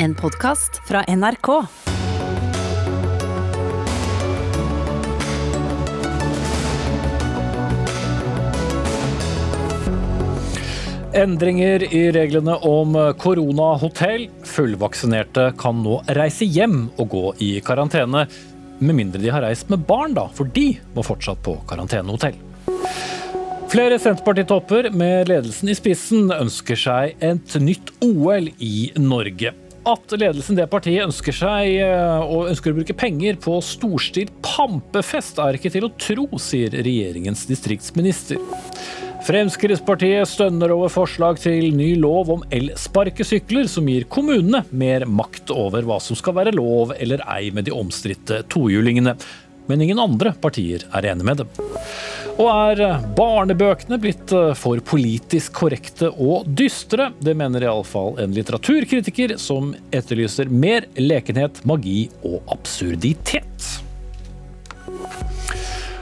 En podkast fra NRK. Endringer i reglene om koronahotell. Fullvaksinerte kan nå reise hjem og gå i karantene. Med mindre de har reist med barn, da, for de må fortsatt på karantenehotell. Flere Senterparti-topper med ledelsen i spissen ønsker seg et nytt OL i Norge. At ledelsen det partiet ønsker seg eh, og ønsker å bruke penger på storstilt pampefest, er ikke til å tro, sier regjeringens distriktsminister. Fremskrittspartiet stønner over forslag til ny lov om elsparkesykler, som gir kommunene mer makt over hva som skal være lov eller ei med de omstridte tohjulingene. Men ingen andre partier er enig med dem. Og er barnebøkene blitt for politisk korrekte og dystre? Det mener iallfall en litteraturkritiker som etterlyser mer lekenhet, magi og absurditet.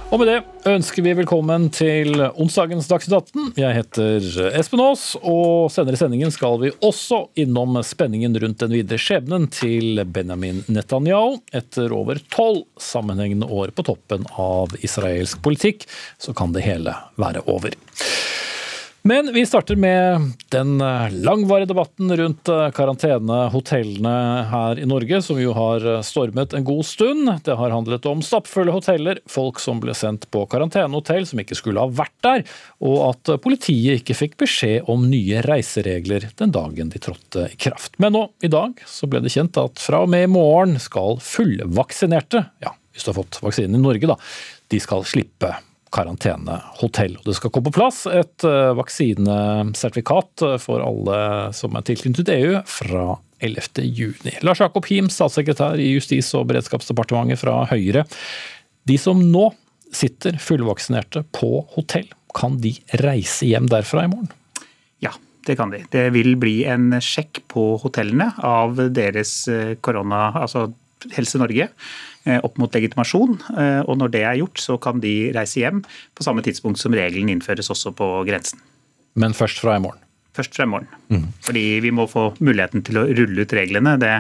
Og med det ønsker vi velkommen til onsdagens Dagsnytt 18. Jeg heter Espen Aas, og senere i sendingen skal vi også innom spenningen rundt den videre skjebnen til Benjamin Netanyahu. Etter over tolv sammenhengende år på toppen av israelsk politikk, så kan det hele være over. Men vi starter med den eh, langvarige debatten rundt eh, karantenehotellene her i Norge, som jo har eh, stormet en god stund. Det har handlet om stappfulle hoteller, folk som ble sendt på karantenehotell som ikke skulle ha vært der, og at politiet ikke fikk beskjed om nye reiseregler den dagen de trådte i kraft. Men nå, i dag, så ble det kjent at fra og med i morgen skal fullvaksinerte, ja, hvis du har fått vaksinen i Norge, da, de skal slippe karantenehotell. Det skal komme på plass et eh, vaksinesertifikat for alle som er tilknyttet EU fra 11. juni. Lars Jakob Him, statssekretær i Justis- og beredskapsdepartementet fra Høyre. De som nå sitter fullvaksinerte på hotell, kan de reise hjem derfra i morgen? Ja, det kan de. Det vil bli en sjekk på hotellene av deres eh, korona, altså Helse Norge Eh, opp mot legitimasjon. Eh, og når det er gjort, så kan de reise hjem på samme tidspunkt som regelen innføres også på grensen. Men først fra i morgen? Først fra i morgen. Mm. Fordi vi må få muligheten til å rulle ut reglene. Det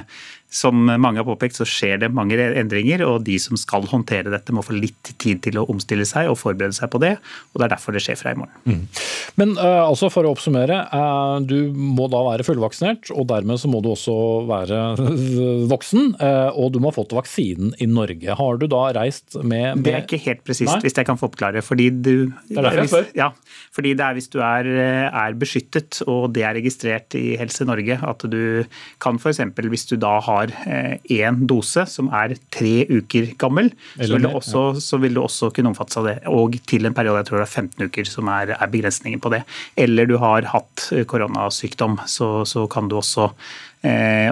som mange har påpekt, så skjer det mange endringer, og de som skal håndtere dette, må få litt tid til å omstille seg og forberede seg på det. og Det er derfor det skjer fra i morgen. Mm. Men uh, altså for å oppsummere, uh, du må da være fullvaksinert, og dermed så må du også være voksen, uh, og du må ha fått vaksinen i Norge. Har du da reist med, med... Det er ikke helt presist, hvis jeg kan få oppklare. Fordi du, det er derfor jeg spør. Ja, fordi det er hvis du er, er beskyttet, og det er registrert i Helse Norge, at du kan f.eks. hvis du da har har én eh, dose som er tre uker gammel, så vil, også, så vil, du også kunne omfattes av det. Og til en periode, jeg tror det er 15 uker som er, er begrensningen på det. Eller du har hatt eh, koronasykdom, så, så kan du også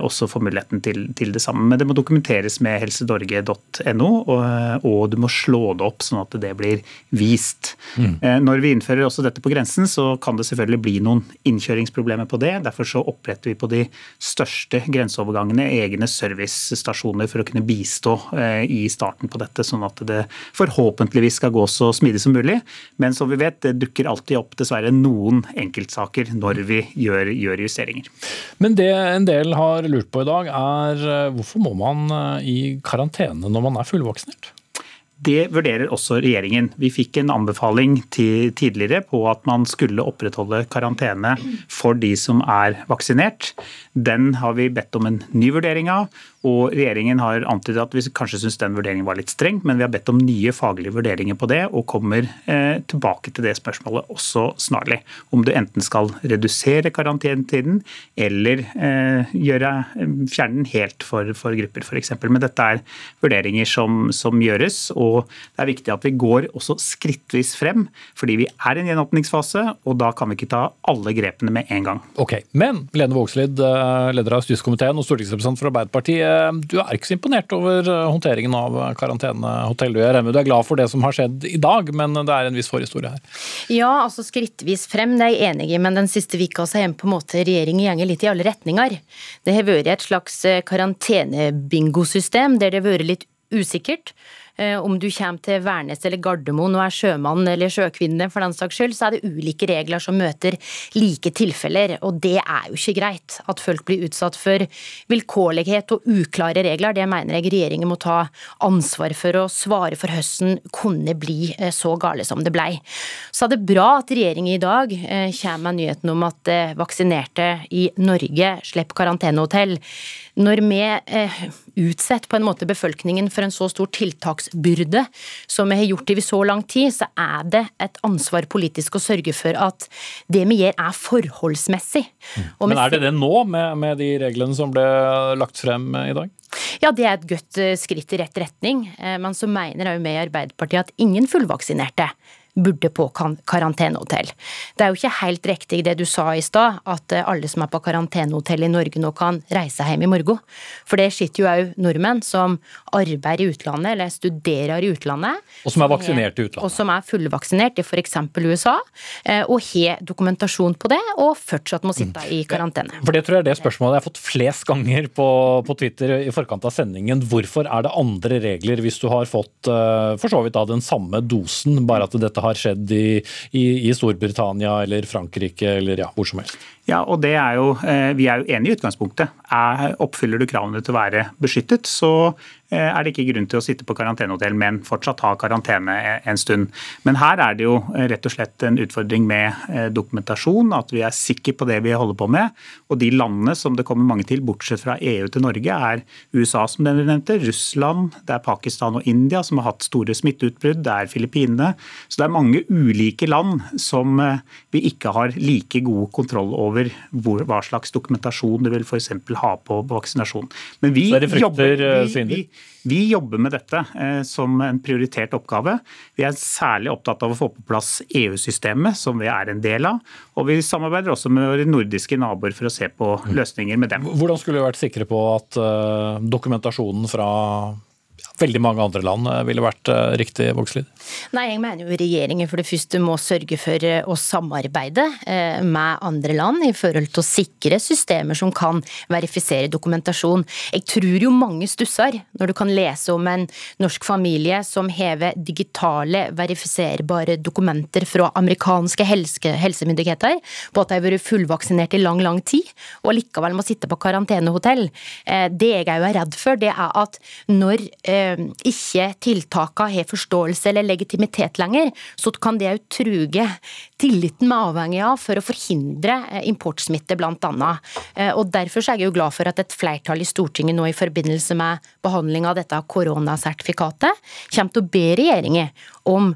også få muligheten til, til, det samme. Men det må dokumenteres med helsedorge.no, og, og, du må slå det opp sånn at det blir vist. Mm. Eh, når vi innfører også dette på grensen, så kan det selvfølgelig bli noen innkjøringsproblemer på det. Derfor så oppretter vi på de største grenseovergangene egne servicestasjoner for å kunne bistå eh, i starten på dette, sånn at det forhåpentligvis skal gå så smidig som mulig. Men som vi vet, det dukker alltid opp dessverre noen enkeltsaker når vi gjør, gjør justeringer. Men det en del del har lurt på i dag, er eh, hvorfor må man eh, i karantene når man er fullvaksinert? Det vurderer også regjeringen. Vi fikk en anbefaling tidligere på at man skulle opprettholde karantene for de som er vaksinert. Den har vi bedt om en ny vurdering av, og regjeringen har antydet at vi kanskje syns den vurderingen var litt streng, men vi har bedt om nye faglige vurderinger på det, og kommer eh, tilbake til det spørsmålet også snarlig. Om du enten skal redusere karantenetiden eller eh, gjøre, fjerne den helt for, for grupper, f.eks. Men dette er vurderinger som, som, gjøres, og det er viktig at vi går også skrittvis frem, fordi vi er i en gjenåpningsfase, og da kan vi ikke ta alle grepene med en gang. Ok, Men Lene Vågslid, eh, leder av justiskomiteen og stortingsrepresentant for Arbeiderpartiet Eh, du er ikke så imponert over eh, håndteringen av karantenehotell. du med du er glad for det som har skjedd i dag, men det er en viss forhistorie her. Ja, altså skrittvis frem, det er jeg enig i, men den siste vika så har på en måte regjeringen gjenger litt i alle retninger. Det har vært et slags eh, karantenebingosystem der det har vært litt usikkert. Eh, om du kommer til Værnes eller Gardermoen og er sjømann eller sjøkvinne, for den saks skyld, så er det ulike regler som møter like tilfeller. Og det er jo ikke greit at folk blir utsatt for vilkårlighet og uklare regler. Det mener jeg regjeringen må ta ansvar for å svare for høsten kunne bli eh, så gale som det blei. Så er det bra at regjeringen i dag eh, kommer med nyheten om at vaksinerte i Norge slipper karantenehotell. Når vi eh, utsetter på en måte befolkningen for en så stor tiltaksbyrde som vi har gjort over så lang tid, så er det et ansvar politisk å sørge for at det vi gjør er forholdsmessig. Og Men er det det nå, med, med de reglene som ble lagt frem i dag? Ja, det er et godt eh, skritt i rett retning. Eh, men så mener òg vi i Arbeiderpartiet at ingen fullvaksinerte burde på karantenehotell. Det er jo ikke helt riktig det du sa i stad, at eh, alle som er på karantenehotell i Norge nå kan reise hjem i morgen. For det sitter jo òg nordmenn som arbeider i utlandet eller studerer i utlandet. Og som er vaksinert i utlandet. Og som er fullvaksinert i f.eks. USA, eh, og har dokumentasjon på det, og fortsatt må sitte i karantene. For det tror jeg er det spørsmålet jeg har fått flest ganger på, på Twitter i forkant av sendingen. Hvorfor er det andre regler hvis du har fått eh, for så vidt da den samme dosen, bare at dette har skjedd i, i, i Storbritannia eller Frankrike eller ja, hvor som helst. Ja, og det er jo, eh, Vi er jo enige i utgangspunktet. Er, oppfyller du kravene til å være beskyttet, så er det ikke grunn til å sitte på karantenehotell, men fortsatt ha karantene en stund. Men her er det jo eh, rett og slett en utfordring med dokumentasjon, at vi er sikre på det vi holder på med. Og de landene som det kommer mange til, bortsett fra EU til Norge, er USA, som dere nevnte, Russland, det er Pakistan og India som har hatt store smitteutbrudd, det er Filippinene. Så det er mange ulike land som vi ikke har like god kontroll over hvor, hva slags dokumentasjon du vil f.eks. ha på vaksinasjon. Men vi, jobber, eh, vi, vi, vi, jobber, med dette eh, som en prioritert oppgave. Vi er særlig opptatt av å få på plass EU-systemet, som vi er en del av. Og vi samarbeider også med våre nordiske naboer for å se på mm. løsninger med dem. Hvordan skulle vi vært sikre på at uh, dokumentasjonen fra veldig mange andre land eh, ville vært eh, riktig, Vågslid? Nei, jeg mener jo regjeringen for det første må sørge for eh, å samarbeide med andre land i forhold til å sikre systemer som kan verifisere dokumentasjon. Jeg tror jo mange stusser når du kan lese om en norsk familie som hever digitale, verifiserbare dokumenter fra amerikanske helse helsemyndigheter på at de har vært fullvaksinert i lang, lang tid, og likevel må sitte på karantenehotell. Det jeg òg er redd for, det er at når ikke tiltakene har forståelse eller legitimitet lenger, så kan det òg truge tilliten vi er avhengig av for å forhindre eh, importsmitte, bl.a. annet. og Derfor er jeg jo glad for at et flertall i Stortinget nå i forbindelse med behandling av dette koronasertifikatet kommer til å be regjeringen om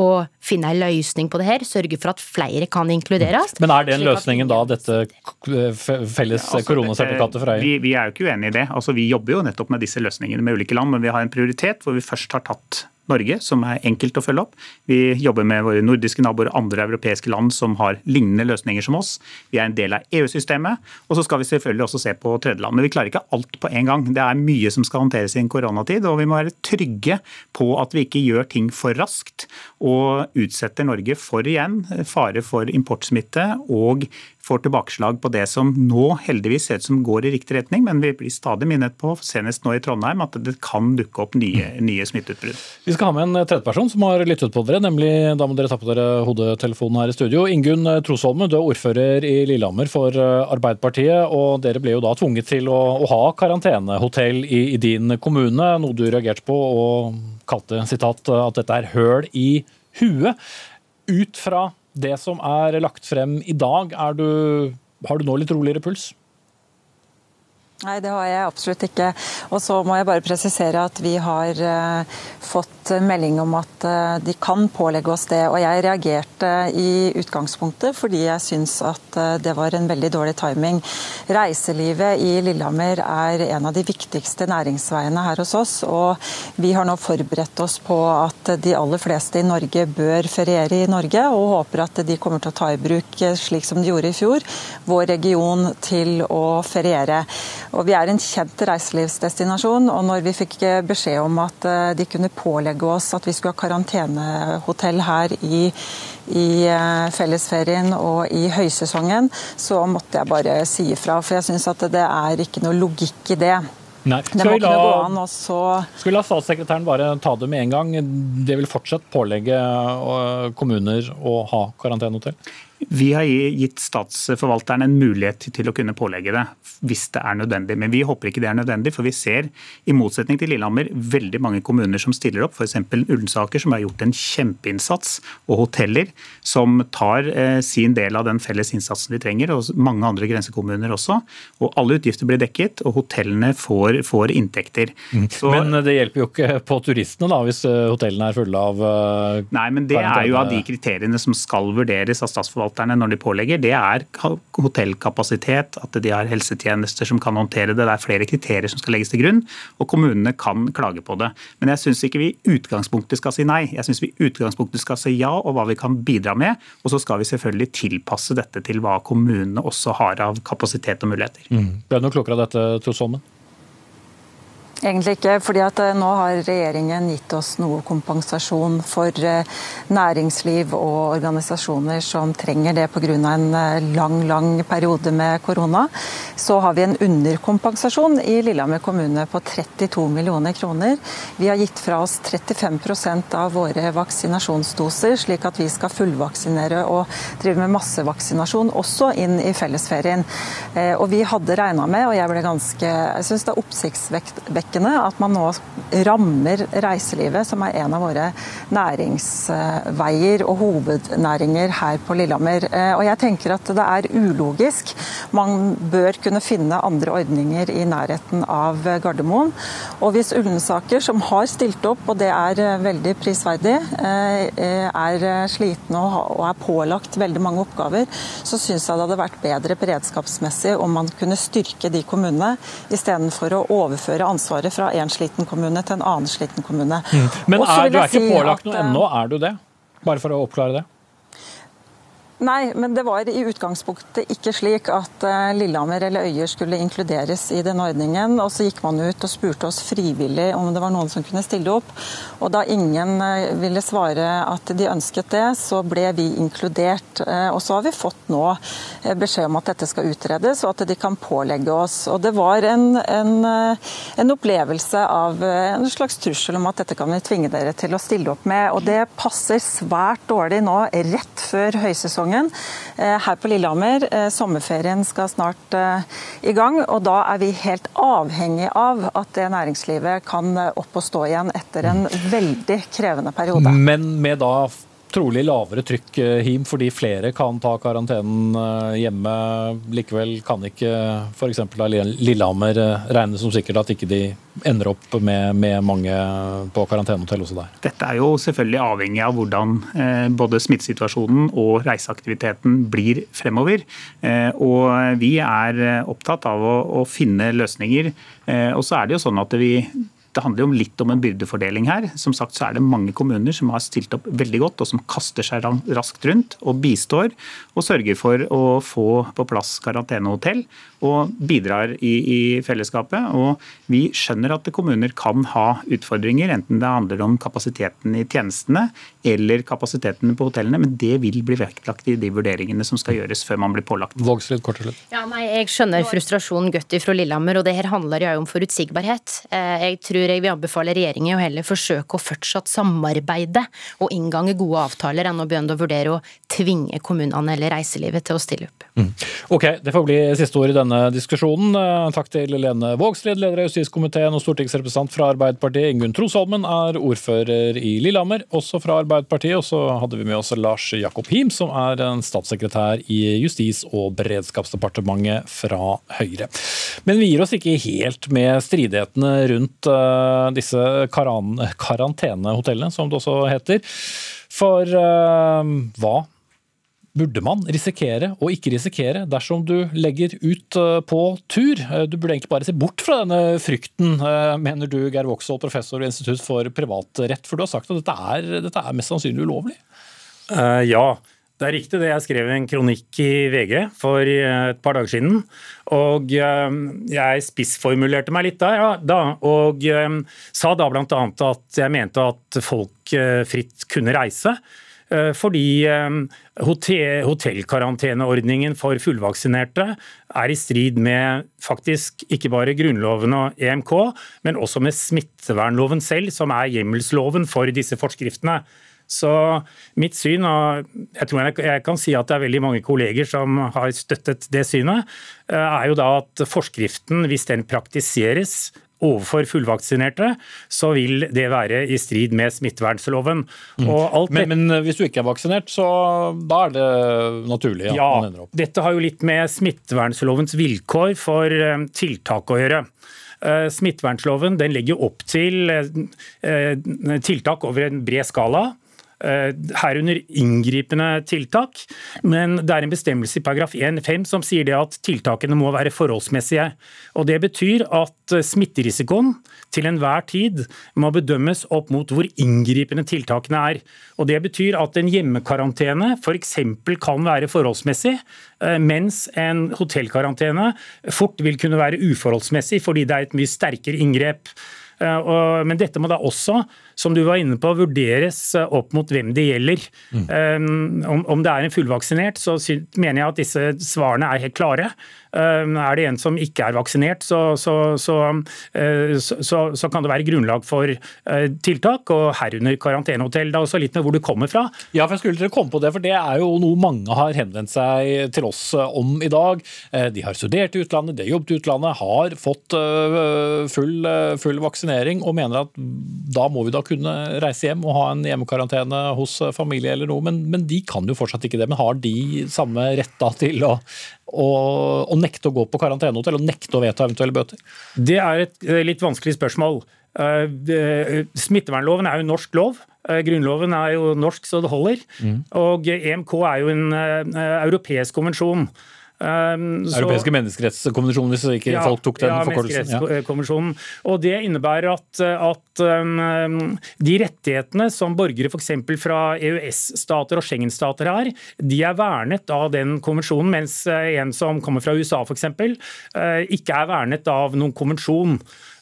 å finne en løsning på det her, sørge for at flere kan inkluderes. Men er den løsningen da dette felles ja, altså, koronasertifikatet fra EU? Vi, vi, er jo ikke uenig i det. Altså, vi jobber jo nettopp med disse løsningene med ulike land, men vi har en prioritet hvor vi først har tatt Norge, som er enkelt å følge opp. Vi jobber med våre nordiske naboer og andre europeiske land som har lignende løsninger som oss. Vi er en del av EU-systemet. Og så skal vi selvfølgelig også se på tredjeland. Men vi klarer ikke alt på en gang. Det er mye som skal håndteres i en koronatid, og vi må være trygge på at vi ikke gjør ting for raskt og utsetter Norge for igjen fare for importsmitte og får tilbakeslag på det som nå heldigvis ser ut som går i riktig retning, men vi blir stadig minnet på, senest nå i Trondheim, at det kan dukke opp nye, nye smitteutbrudd. Vi skal ha med en tredjeperson som har lyttet på dere, nemlig da må dere ta på dere hodetelefonen her i studio. Ingunn Trosholme, du er ordfører i Lillehammer for eh, Arbeiderpartiet, og dere ble jo da tvunget til å, å ha karantenehotell i, i din kommune, noe du reagerte på og kalte sitat, at dette er høl i huet. Ut fra det som er lagt frem i dag, du, har du nå litt roligere puls? Nei, det har jeg absolutt ikke. Og så må jeg bare presisere at vi har uh, fått melding om at uh, de kan pålegge oss det. Og jeg reagerte i utgangspunktet fordi jeg syns at uh, det var en veldig dårlig timing. Reiselivet i Lillehammer er en av de viktigste næringsveiene her hos oss. Og vi har nå forberedt oss på at de aller fleste i Norge bør feriere i Norge, og håper at de kommer til å ta i bruk, slik som de gjorde i fjor, vår region til å feriere. Og Vi er en kjent reiselivsdestinasjon, og når vi fikk beskjed om at eh, de kunne pålegge oss at vi skulle ha karantenehotell her i, i eh, fellesferien og i høysesongen, så måtte jeg bare si ifra. For jeg syns at det er ikke noe logikk i det. Nei. Skal vi, også Skal vi la statssekretæren bare ta det med en gang? Det vil fortsatt pålegge kommuner å ha karantenehotell? Vi har gitt statsforvalteren en mulighet til å kunne pålegge det hvis det er nødvendig. Men vi håper ikke det er nødvendig, for vi ser i motsetning til Lillehammer veldig mange kommuner som stiller opp. F.eks. Ullensaker, som har gjort en kjempeinnsats, og hoteller som tar eh, sin del av den felles innsatsen de trenger, og mange andre grensekommuner også. Og alle utgifter blir dekket, og hotellene får, får inntekter. Mm. Så, men det hjelper jo ikke på turistene da, hvis eh, hotellene er fulle av Nei, men det er jo av de kriteriene som skal vurderes av statsforvalteren statsforvalterne når de pålegger, det er hotellkapasitet, at de har helsetjenester som kan håndtere det. Det er flere kriterier som skal legges til grunn, og kommunene kan klage på det. Men jeg syns ikke vi i utgangspunktet skal si nei. Jeg syns vi i utgangspunktet skal si ja, og hva vi kan bidra med. Og så skal vi selvfølgelig tilpasse dette til hva kommunene også har av kapasitet og muligheter. Mm. Ble du noe klokere av dette, Truls Holmen? Egentlig ikke, fordi at eh, nå har regjeringen gitt oss noe kompensasjon for eh, næringsliv og organisasjoner som trenger det pga. en eh, lang lang periode med korona. Så har vi en underkompensasjon i Lillehammer kommune på 32 millioner kroner. Vi har gitt fra oss 35% av våre vaksinasjonsdoser, slik at vi skal fullvaksinere og drive med massevaksinasjon også inn i fellesferien. Og vi hadde regna med, og jeg ble ganske Jeg syns det er oppsiktsvekkende urovekkende at man nå rammer reiselivet, som er en av våre næringsveier og hovednæringer her på Lillehammer. Eh, og jeg tenker at det er ulogisk. Man bør kunne finne andre ordninger i nærheten av Gardermoen. Og hvis Ullensaker, som har stilt opp, og det er eh, veldig prisverdig, eh, er slitne og er pålagt veldig mange oppgaver, så syns jeg det hadde vært bedre beredskapsmessig om man kunne styrke de kommunene, istedenfor å overføre ansvaret ansvaret fra en sliten kommune til en annen sliten kommune. Mm. Men er, du er ikke pålagt noe ennå, er du det? Bare for å oppklare det. Nei, men det var i utgangspunktet ikke slik at eh, Lillehammer eller Øyer skulle inkluderes i den ordningen. Og så gikk man ut og spurte oss frivillig om det var noen som kunne stille opp. Og da ingen eh, ville svare at de ønsket det, så ble vi inkludert. Eh, og så har vi fått nå beskjed om at dette skal utredes, og at de kan pålegge oss. Og det var en, en, en opplevelse av en slags trussel om at dette kan vi tvinge dere til å stille opp med. Og det passer svært dårlig nå, rett før høysesongen sesongen eh, her på Lillehammer. Eh, sommerferien skal snart eh, i gang, og da er vi helt avhengig av at det næringslivet kan opp og stå igjen etter en veldig krevende periode. Men med da trolig lavere trykk, eh, Him, fordi flere kan ta karantenen eh, hjemme. Likevel kan ikke f.eks. Lillehammer regnes regne som sikkert at ikke de ender opp med, med mange på karantenehotell også der. Dette er jo selvfølgelig avhengig av hvordan både smittesituasjonen og reiseaktiviteten blir fremover. Og vi er opptatt av å, å finne løsninger. Og så er det jo sånn at vi det handler jo litt om en byrdefordeling her. Som sagt så er det mange kommuner som har stilt opp veldig godt, og som kaster seg raskt rundt og bistår og sørger for å få på plass karantenehotell og bidrar i, i fellesskapet. Og vi skjønner at kommuner kan ha utfordringer, enten det handler om kapasiteten i tjenestene eller kapasiteten på hotellene, men det vil bli vektlagt i de vurderingene som skal gjøres før man blir pålagt. Vågslid, kort og slett. Ja, nei, Jeg skjønner frustrasjonen godt fra Lillehammer, og det her handler jo om forutsigbarhet. Eh, jeg tror jeg vil anbefale regjeringen å heller forsøke å fortsatt samarbeide og inngange gode avtaler, enn å begynne å vurdere å tvinge kommunene eller reiselivet til å stille opp. Mm. Ok, det får bli siste ord i denne diskusjonen. Eh, takk til Lene Vågslid, leder av justiskomiteen og stortingsrepresentant fra Arbeiderpartiet. Ingunn Trosholmen er ordfører i Lillehammer, også fra Arbeiderpartiet. Og så hadde vi med oss Lars Jakob Him, som er en statssekretær i Justis- og beredskapsdepartementet fra Høyre. Men vi gir oss ikke helt med stridighetene rundt uh, disse karan karantenehotellene, som det også heter. For uh, hva burde man risikere og ikke risikere dersom du legger ut eh, på tur? Eh, du burde egentlig bare se bort fra denne frykten, eh, mener du Geir Vågsvold, professor ved Institutt for privatrett, for du har sagt at dette er, dette er mest sannsynlig ulovlig? Uh, ja. Det er riktig det. Jeg skrev en kronikk i VG for et par dager siden. Og jeg spissformulerte meg litt der, ja, da, og sa da bl.a. at jeg mente at folk fritt kunne reise. Fordi hotellkaranteneordningen for fullvaksinerte er i strid med faktisk ikke bare Grunnloven og EMK, men også med smittevernloven selv, som er hjemmelsloven for disse forskriftene. Så mitt syn, og jeg tror jeg kan si at det er veldig mange kolleger som har støttet det synet, er jo da at forskriften, hvis den praktiseres overfor fullvaksinerte, så vil det være i strid med smittevernloven. Mm. Men, men, hvis du ikke er vaksinert, så da er det naturlig at ja, opp? Dette har jo litt med smittevernlovens vilkår for eh, tiltak å gjøre. Eh, smittevernloven legger opp til eh, tiltak over en bred skala. Eh, herunder inngripende tiltak. Men det er en bestemmelse i paragraf 1-5 som sier det at tiltakene må være forholdsmessige. Og Det betyr at smitterisikoen til enhver tid må bedømmes opp mot hvor inngripende tiltakene er. Og Det betyr at en hjemmekarantene f.eks. Kan være forholdsmessig, eh, mens en hotellkarantene fort vil kunne være uforholdsmessig fordi det er et mye sterkere inngrep. Eh, men dette må da også, som du var inne på, vurderes eh, opp mot hvem det gjelder. Mm. Om det er en fullvaksinert, så mener jeg at disse svarene er helt klare. Er det en som ikke er vaksinert, så, så, så, så kan det være grunnlag for tiltak, og herunder karantenehotell. Det er også litt med hvor du kommer fra. Ja, for jeg skulle til å komme på det, for det er jo noe mange har henvendt seg til oss om i dag. De har studert i utlandet, de har jobbet i utlandet, har fått full, full vaksinering og mener at da må vi da kunne reise hjem og ha en hjemmekarantene hos familie eller noe, men, men de kan jo fortsatt ikke det. Men har de samme rett da til å, å, å nekte å gå på karantenehotell og nekte å vedta eventuelle bøter? Det er et litt vanskelig spørsmål. Eh, smittevernloven er jo norsk lov. Eh, Grunnloven er jo norsk så det holder. Mm. Og EMK er jo en eh, europeisk konvensjon. Um, Europeiske menneskerettskonvensjon, hvis ikke ja, folk tok den ja, menneskerettskonvensjonen. Ja. Og Det innebærer at, at um, de rettighetene som borgere f.eks. fra EØS-stater og Schengen-stater har, de er vernet av den konvensjonen, mens en som kommer fra USA f.eks., uh, ikke er vernet av noen konvensjon.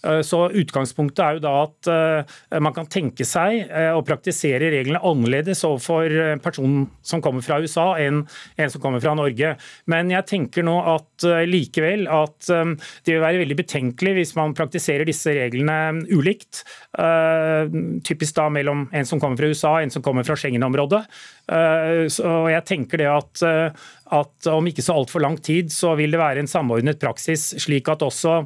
Eh, så Utgangspunktet er jo da at eh, man kan tenke seg eh, å praktisere reglene annerledes overfor personen som kommer fra USA enn en som kommer fra Norge. Men jeg tenker nå at likevel at det vil være veldig betenkelig hvis man praktiserer disse reglene ulikt. Typisk da mellom en som kommer fra USA og en som kommer fra Schengen-området. Så jeg tenker det at at om ikke så altfor lang tid så vil det være en samordnet praksis, slik at også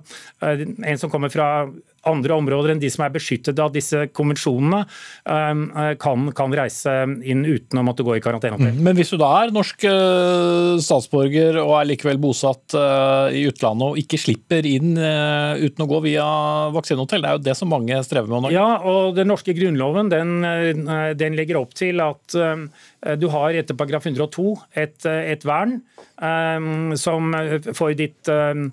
eh, en som kommer fra andre områder enn de som er beskyttet av disse konvensjonene, um, eh, kan, kan reise inn uten å måtte gå i karantene. Mm. Men hvis du da er norsk eh, statsborger og er likevel bosatt i utlandet og ikke slipper inn uten å gå via vaksinehotell, det er jo det som mange strever med nå. Ja, og den norske grunnloven den, den legger opp til at du har etter paragraf 102 et, et vern um, som for ditt um,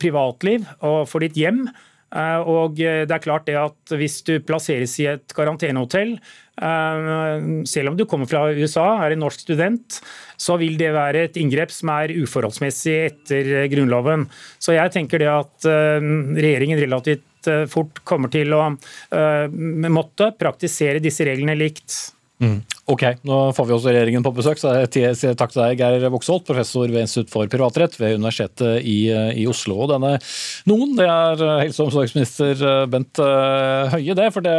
privatliv og for ditt hjem. Eh, og eh, det er klart det at Hvis du plasseres i et karantenehotell, eh, selv om du kommer fra USA, er en norsk student, så vil det være et inngrep som er uforholdsmessig etter Grunnloven. Så jeg tenker det at regjeringen relativt fort kommer til å måtte praktisere disse reglene likt. Mm. Ok, nå får vi også regjeringen på besøk, så jeg sier takk til deg, Geir Voksholt, professor ved Institutt for privatrett ved Universitetet i, i Oslo. Og denne noen, det er helse- og omsorgsminister Bent eh, Høie, det. For det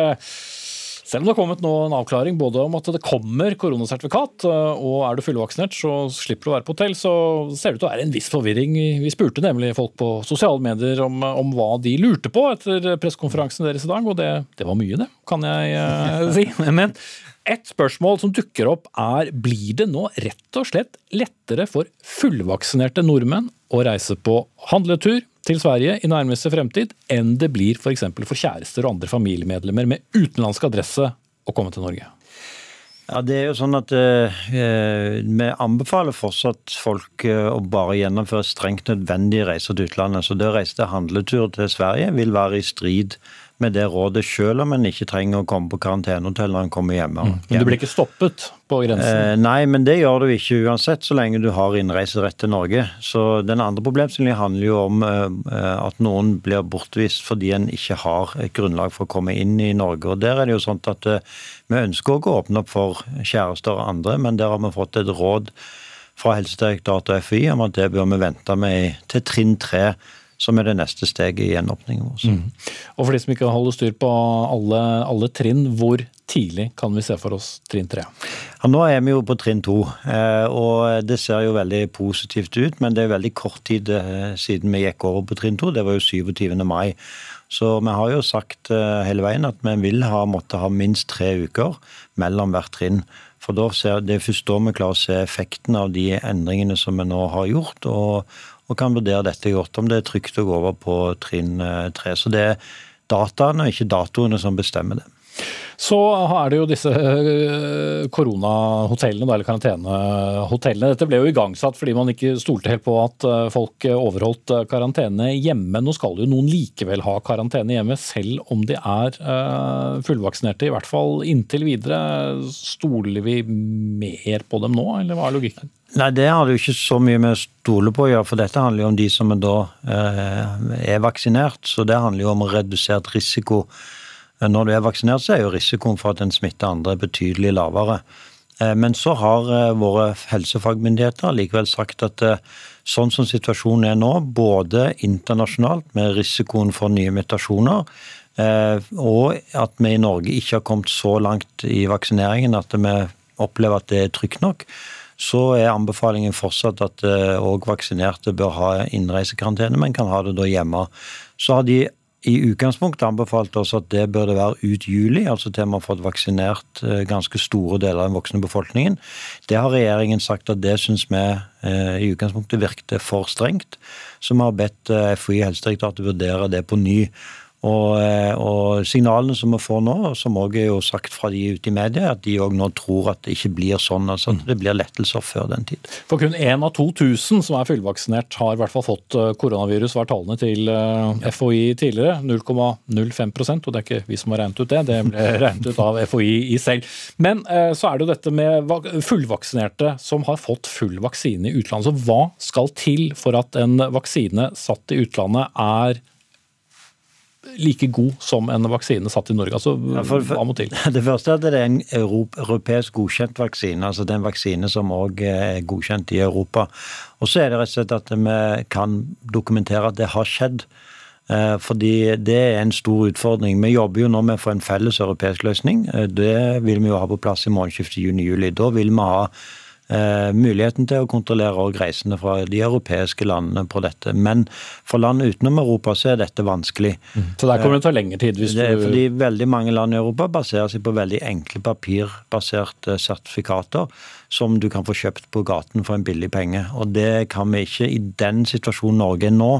selv om det har kommet nå en avklaring både om at det kommer koronasertifikat, eh, og er du fullvaksinert så slipper du å være på hotell, så ser det ut til å være en viss forvirring. Vi spurte nemlig folk på sosiale medier om, om hva de lurte på etter pressekonferansen deres i dag, og det, det var mye, det, kan jeg si. Men et spørsmål som dukker opp er blir det nå rett og slett lettere for fullvaksinerte nordmenn å reise på handletur til Sverige i nærmeste fremtid enn det blir f.eks. For, for kjærester og andre familiemedlemmer med utenlandsk adresse å komme til Norge? Ja, det er jo sånn at eh, Vi anbefaler fortsatt folk eh, å bare gjennomføre strengt nødvendige reiser til utlandet. Så det å reise til handletur til Sverige vil være i strid med det rådet, selv om en ikke trenger å komme på karantenehotell når en kommer hjemme. Mm. Men du blir ikke stoppet på grensen? Eh, nei, men det gjør du ikke uansett, så lenge du har innreiserett til Norge. Så Den andre problemstillingen handler jo om eh, at noen blir bortvist fordi en ikke har et grunnlag for å komme inn i Norge. Og Der er det jo sånn at eh, vi ønsker å åpne opp for kjærester og andre, men der har vi fått et råd fra Helsedirektoratet og FI om at det bør vi vente med til trinn tre som er det neste steget i gjenåpningen vår. Mm. Og for de som ikke holder styr på alle, alle, trinn, hvor tidlig kan vi se for oss trinn tre? Ja, nå er vi jo på trinn to, eh, og det ser jo veldig positivt ut. Men det er veldig kort tid eh, siden vi gikk over på trinn to, det var jo 27. mai. Så vi har jo sagt eh, hele veien at vi vil ha, måtte ha minst tre uker mellom hvert trinn. For da ser, Det er først da vi klarer å se effekten av de endringene som vi nå har gjort. og og kan vurdere dette godt, om det er trygt å gå over på trinn eh, tre. Så det er dataene og ikke datoene som bestemmer det. Så er det jo disse eh, koronahotellene, eller karantenehotellene. Dette ble jo igangsatt fordi man ikke stolte helt på at eh, folk overholdt karantene hjemme. Nå skal jo noen likevel ha karantene hjemme, selv om de er fullvaksinerte. I hvert fall inntil videre. Stoler vi mer på dem nå, eller hva er logikken? Nei, Det har det jo ikke så mye med å stole på å gjøre, for dette handler jo om de som er, da, eh, er vaksinert. Så det handler jo om redusert risiko. Når du er vaksinert, så er jo risikoen for at en smitter andre betydelig lavere. Eh, men så har eh, våre helsefagmyndigheter likevel sagt at sånn som situasjonen er nå, både internasjonalt med risikoen for nye mutasjoner, og at vi i Norge ikke har kommet så langt i vaksineringen at vi opplever at det er trygt nok, så er anbefalingen fortsatt at òg eh, vaksinerte bør ha innreisekarantene, men kan ha det da hjemme. Så har de i utgangspunktet anbefalt oss at det bør det være ut juli, altså til vi har fått vaksinert eh, ganske store deler av den voksne befolkningen. Det har regjeringen sagt at det syns vi eh, i utgangspunktet virket for strengt. Så vi har bedt FHI Helsedirektoratet vurdere det på ny. Og, eh, og, signalene som vi får nå, som òg er jo sagt fra de ute i media, at de òg nå tror at det ikke blir sånn. altså at Det blir lettelser før den tid. For kun én av 2000 som er fullvaksinert har i hvert fall fått eh, koronavirus, var tallene til eh, FHI tidligere. 0,05% og det er ikke vi som har regnet ut det, det ble regnet ut av FHI i selv. Men så er det jo dette med fullvaksinerte som har fått full vaksine i utlandet. Så hva skal til for at en vaksine satt i utlandet er like god som en vaksine satt i Norge? Altså, ja, for, for, må til? Det første er at det er en europeisk godkjent vaksine. altså Det er en vaksine som òg er godkjent i Europa. Og så er det rett og slett at vi kan dokumentere at det har skjedd. Eh, fordi det er en stor utfordring. Vi jobber jo nå med å få en felles europeisk løsning. Eh, det vil vi jo ha på plass i månedsskiftet juni-juli. Da vil vi ha eh, muligheten til å kontrollere reisende fra de europeiske landene på dette. Men for land utenom Europa så er dette vanskelig. Mm. Så der kommer det til å ta lengre tid? Hvis det er fordi veldig mange land i Europa baserer seg på veldig enkle papirbaserte sertifikater som du kan få kjøpt på gaten for en billig penge. Og det kan vi ikke i den situasjonen Norge er nå.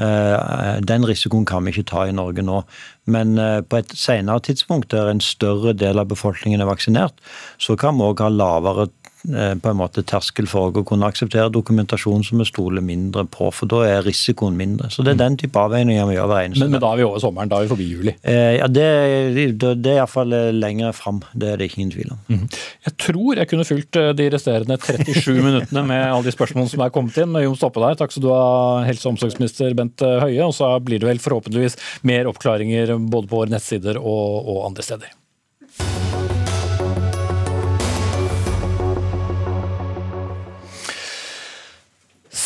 Eh, den risikoen kan vi ikke ta i Norge nå. Men eh, på et senere tidspunkt der en større del av befolkningen er vaksinert, så kan vi òg ha lavere Eh, på en måte terskel for å kunne akseptere dokumentasjon som vi stoler mindre på, for da er risikoen mindre. Så det er den type avveininger vi gjør hver eneste men, men da er vi over sommeren, da er vi forbi juli? Eh, ja, Det, det, det er iallfall eh, lenger fram, det er det ikke ingen tvil om. Mm. Jeg tror jeg kunne eh, de resterende 37 minuttene med alle de spørsmålene som er kommet inn. Jon stoppe der. Takk skal du ha, helse- og omsorgsminister Bent Høie. Og så blir det vel forhåpentligvis mer oppklaringer både på våre nettsider og, og andre steder.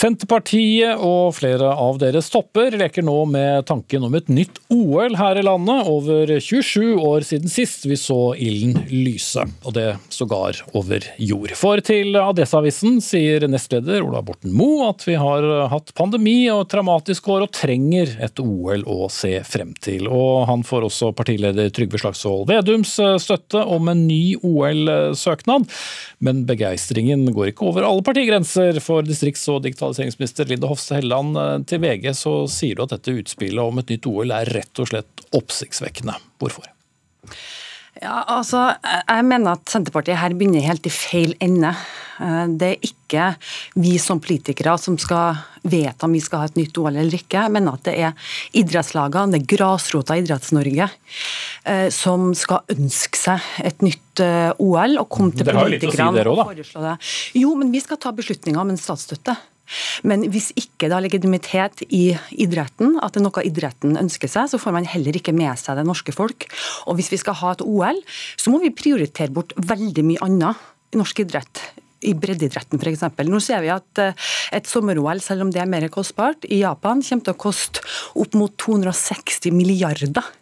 Senterpartiet og flere av deres topper leker nå med tanken om et nytt OL her i landet, over 27 år siden sist vi så ilden lyse, og det sågar over jord. For til Adresseavisen sier nestleder Ola Borten Moe at vi har hatt pandemi og traumatisk år og trenger et OL å se frem til. Og han får også partileder Trygve Slagsvold Vedums støtte om en ny OL-søknad, men begeistringen går ikke over alle partigrenser for distrikts- og digitalisering digitaliseringsminister Linda Hofstad Helleland, eh, til VG så sier du at dette utspillet om et nytt OL er rett og slett oppsiktsvekkende. Hvorfor? Ja, altså, Jeg mener at Senterpartiet her begynner helt i feil ende. Eh, det er ikke vi som politikere som skal vedta om vi skal ha et nytt OL eller ikke. Jeg mener at det er idrettslagene, det er grasrota i Idretts-Norge, eh, som skal ønske seg et nytt OL og komme til politikerne og foreslå det. Jo, men vi skal ta beslutninger om en statsstøtte. Men hvis ikke det har legitimitet i idretten, at det er noe idretten ønsker seg, så får man heller ikke med seg det norske folk. Og hvis vi skal ha et OL, så må vi prioritere bort veldig mye annet i norsk idrett i breddeidretten f.eks. Nå ser vi at eh, et sommer-OL, selv om det er mer kostbart, i Japan kommer til å koste opp mot 260 milliarder.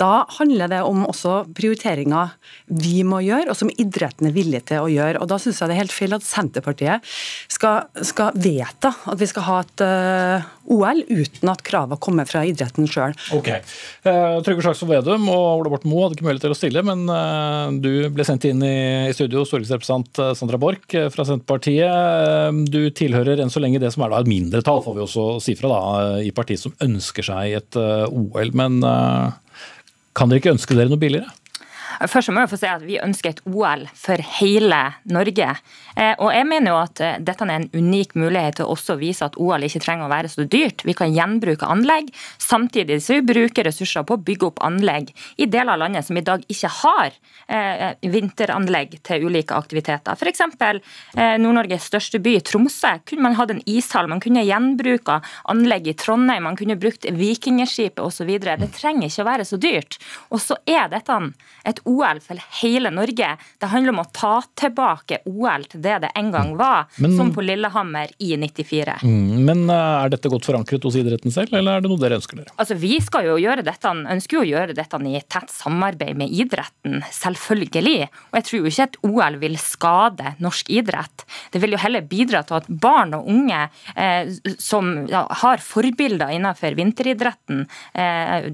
Da handler det om også prioriteringer vi må gjøre, og som idretten er villig til å gjøre. Og Da syns jeg det er helt feil at Senterpartiet skal, skal vedta at vi skal ha et uh, eh, OL uten at kravene kommer fra idretten sjøl. Okay. Uh, Trygve Slagsvold Vedum og Ola Borten Moe hadde ikke mulighet til å stille, men uh, du ble sendt inn i, i studio, stortingsrepresentant Sandra Borch fra Senterpartiet. Du tilhører enn så lenge det som er da et mindretall, får vi også si fra, da, i partiet som ønsker seg et OL. Men kan dere ikke ønske dere noe billigere? Først må jeg få si at Vi ønsker et OL for hele Norge. Eh, og jeg mener jo at eh, Dette er en unik mulighet til å også vise at OL ikke trenger å være så dyrt. Vi kan gjenbruke anlegg, samtidig som vi bruker ressurser på å bygge opp anlegg i deler av landet som i dag ikke har eh, vinteranlegg til ulike aktiviteter. F.eks. Nord-Norges største by, Tromsø, kunne man hatt en ishall. Man kunne gjenbruke anlegg i Trondheim, man kunne brukt Vikingskipet osv. Det trenger ikke å være så dyrt. Og så er dette et OL for hele Norge. Det handler om å ta tilbake OL til det det en gang var, men, som på Lillehammer i 94. Mm, men eh, er dette godt forankret hos idretten selv, eller er det noe dere ønsker dere? Altså, Vi skal jo gjøre dette, ønsker jo å gjøre dette i tett samarbeid med idretten, selvfølgelig. Og jeg tror jo ikke at OL vil skade norsk idrett. Det vil jo heller bidra til at barn og unge eh, som ja, har forbilder innenfor vinteridretten, eh,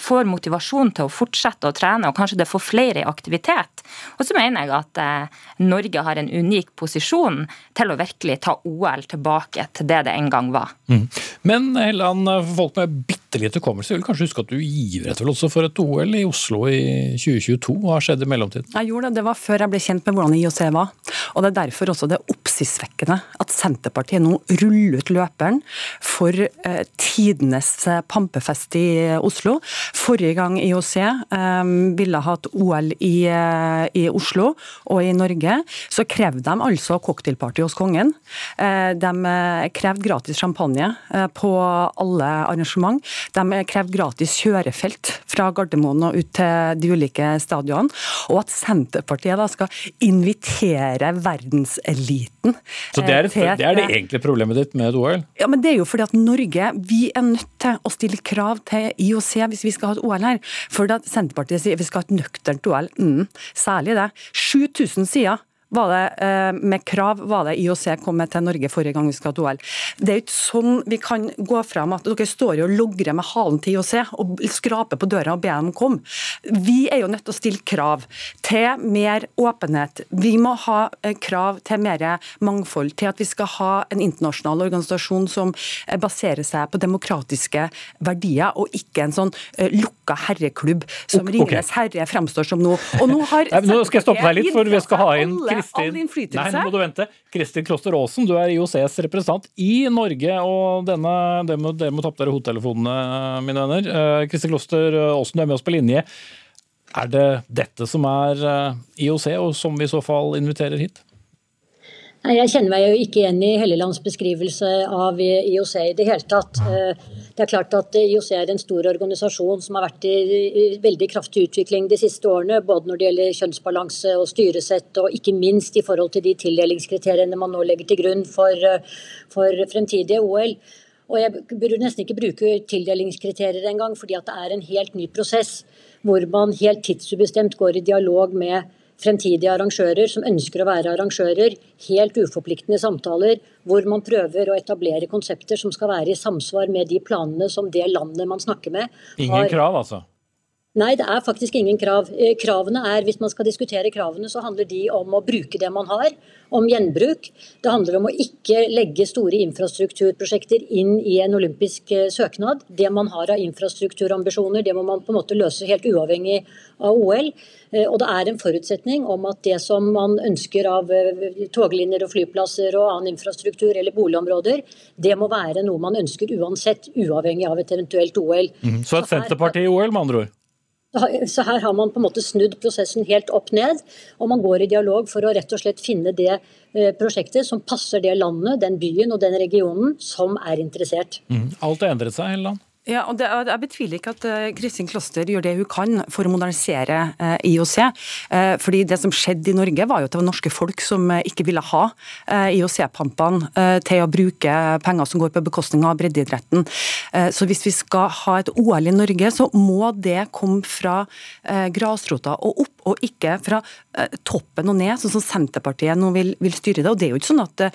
får motivasjon til å fortsette å trene, og kanskje det får flere i aktivitet. Og så mener jeg at eh, Norge har en unik posisjon til å virkelig ta OL tilbake til det det en gang var. Mm. Men Helland, folk med bitte lite hukommelse vil kanskje huske at du ivret vel også for et OL i Oslo i 2022. Hva skjedde i mellomtiden? Jeg gjorde det. Det var før jeg ble kjent med hvordan IOC var. Og Det er derfor også det oppsiktsvekkende at Senterpartiet nå ruller ut løperen for eh, tidenes pampefest i Oslo. Forrige gang IOC eh, ville hatt OL i, eh, i, Oslo og i Norge, så krevde de altså cocktailparty hos kongen. Eh, de eh, krevde gratis champagne på alle arrangement. De krevde gratis kjørefelt fra Gardermoen og ut til de ulike stadionene. Og at Senterpartiet da skal invitere verdenseliten Så det er, et, det, er det egentlige problemet ditt med OL? Ja, men det er jo fordi at Norge vi er nødt til å stille krav til IOC hvis vi skal ha et OL her. For at Senterpartiet sier vi skal ha et nøkternt OL. Mm, særlig det. 7000 sider var det, eh, med krav var det IOC kom med til Norge forrige gang vi skal ha OL. Det er jo ikke sånn vi kan gå fram at dere står og logrer med halen til IOC og skraper på døra og ber dem komme. Vi er jo nødt til å stille krav til mer åpenhet. Vi må ha eh, krav til mer mangfold, til at vi skal ha en internasjonal organisasjon som eh, baserer seg på demokratiske verdier, og ikke en sånn lukka herreklubb som okay. Ringenes herre fremstår som nå. Og nå har Nei, nå skal jeg stoppe deg litt, for vi skal ha inn Kristin, Nei, nå må du vente. Kristin Kloster Aasen, du er IOCs representant i Norge. og denne, Dere må, dere må ta opp dere hodetelefonene, mine venner. Uh, Kristin Kloster Aasen, du er med oss på linje. Er det dette som er uh, IOC, og som vi i så fall inviterer hit? Jeg kjenner meg jo ikke igjen i Hellelands beskrivelse av IOC i det hele tatt. Eh, det er klart at IOC er en stor organisasjon som har vært i veldig kraftig utvikling de siste årene. Både når det gjelder kjønnsbalanse og styresett, og ikke minst i forhold til de tildelingskriteriene man nå legger til grunn for, eh, for fremtidige OL. Og Jeg burde nesten ikke bruke tildelingskriterier engang, fordi at det er en helt ny prosess hvor man helt tidsubestemt går i dialog med fremtidige arrangører som ønsker å være arrangører, helt uforpliktende samtaler hvor man prøver å etablere konsepter som skal være i samsvar med de planene som det landet man snakker med Ingen krav, altså? Nei, det er faktisk ingen krav. Eh, kravene er, Hvis man skal diskutere kravene, så handler de om å bruke det man har, om gjenbruk. Det handler om å ikke legge store infrastrukturprosjekter inn i en olympisk eh, søknad. Det man har av infrastrukturambisjoner, det må man på en måte løse helt uavhengig av OL. Eh, og det er en forutsetning om at det som man ønsker av toglinjer og flyplasser og annen infrastruktur eller boligområder, det må være noe man ønsker uansett, uavhengig av et eventuelt OL. Mm. Så et Senterparti i OL, med andre ord? Så her har man på en måte snudd prosessen helt opp ned, og man går i dialog for å rett og slett finne det eh, prosjektet som passer det landet, den byen og den regionen som er interessert. Mm. Alt har endret seg, Helleland? Ja, og det, Jeg betviler ikke at uh, Kristin Kloster gjør det hun kan for å modernisere eh, IOC. Uh, fordi Det som skjedde i Norge, var jo at det var norske folk som ikke ville ha IOC-pampene til å bruke penger som går på bekostning av breddeidretten. Så hvis vi skal ha et OL i Norge, så må det komme fra grasrota og opp, og ikke fra toppen og ned, sånn som Senterpartiet nå vil, vil, styre det. Og Det er jo ikke sånn at,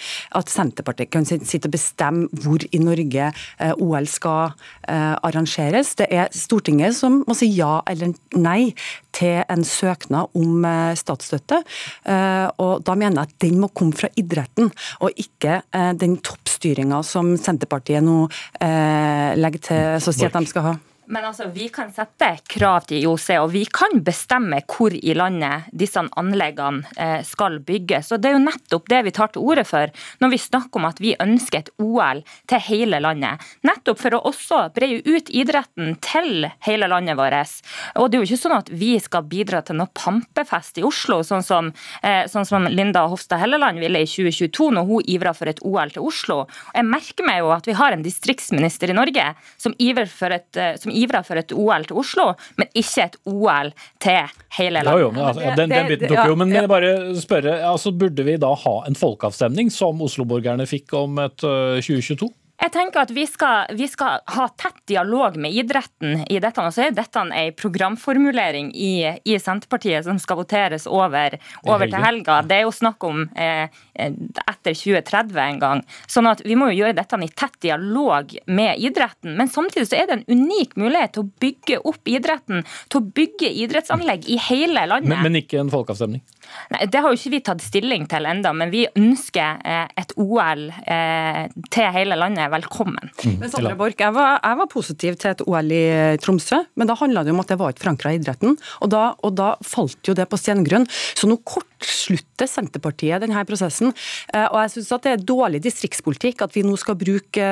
at Senterpartiet kan sitte og bestemme hvor i Norge OL skal Eh, arrangeres. Det er Stortinget som må si ja eller nei til en søknad om eh, statsstøtte. Eh, og Da mener jeg at den må komme fra idretten, og ikke den toppstyringa som Senterpartiet nå legger til så å si at de skal ha. Men altså, Vi kan sette krav til IOC, og vi kan bestemme hvor i landet disse anleggene eh, skal bygges. Og Det er jo nettopp det vi tar til orde for når vi snakker om at vi ønsker et OL til hele landet. Nettopp for å også breie ut idretten til hele landet vårt. Og Det er jo ikke sånn at vi skal bidra til noe pampefest i Oslo, sånn som, eh, sånn som Linda Hofstad Helleland ville i 2022, når hun ivra for et OL til Oslo. Jeg merker meg jo at vi har en distriktsminister i Norge som ivrer for et, eh, som ivra for et OL til Oslo, men ikke et OL til hele landet. Jo, men, altså, ja, den, den, biten tok jo, men jeg bare spørre, altså, Burde vi da ha en folkeavstemning som Oslo-borgerne fikk om et uh, 2022? Jeg tenker at vi skal, vi skal, ha tett dialog med idretten i dette. Og så er dette en programformulering i, i Senterpartiet som skal voteres over, over til helga. Det er jo snakk om eh, etter 2030 en gang. Sånn at vi må jo gjøre dette i tett dialog med idretten. Men samtidig så er det en unik mulighet til å bygge opp idretten, til å bygge idrettsanlegg i hele landet. Men, men ikke en folkeavstemning? Nei, Det har jo ikke vi tatt stilling til enda, men vi ønsker eh, et OL eh, til hele landet velkommen. Mm. Men Sandra Borch, jeg, jeg, var positiv til et OL i Tromsø, men da handla det om at det var ikke forankra i idretten. Og da, og da, falt jo det på stengrunn. Så nå kortslutter Senterpartiet denne prosessen. Eh, og jeg syns det er dårlig distriktspolitikk at vi nå skal bruke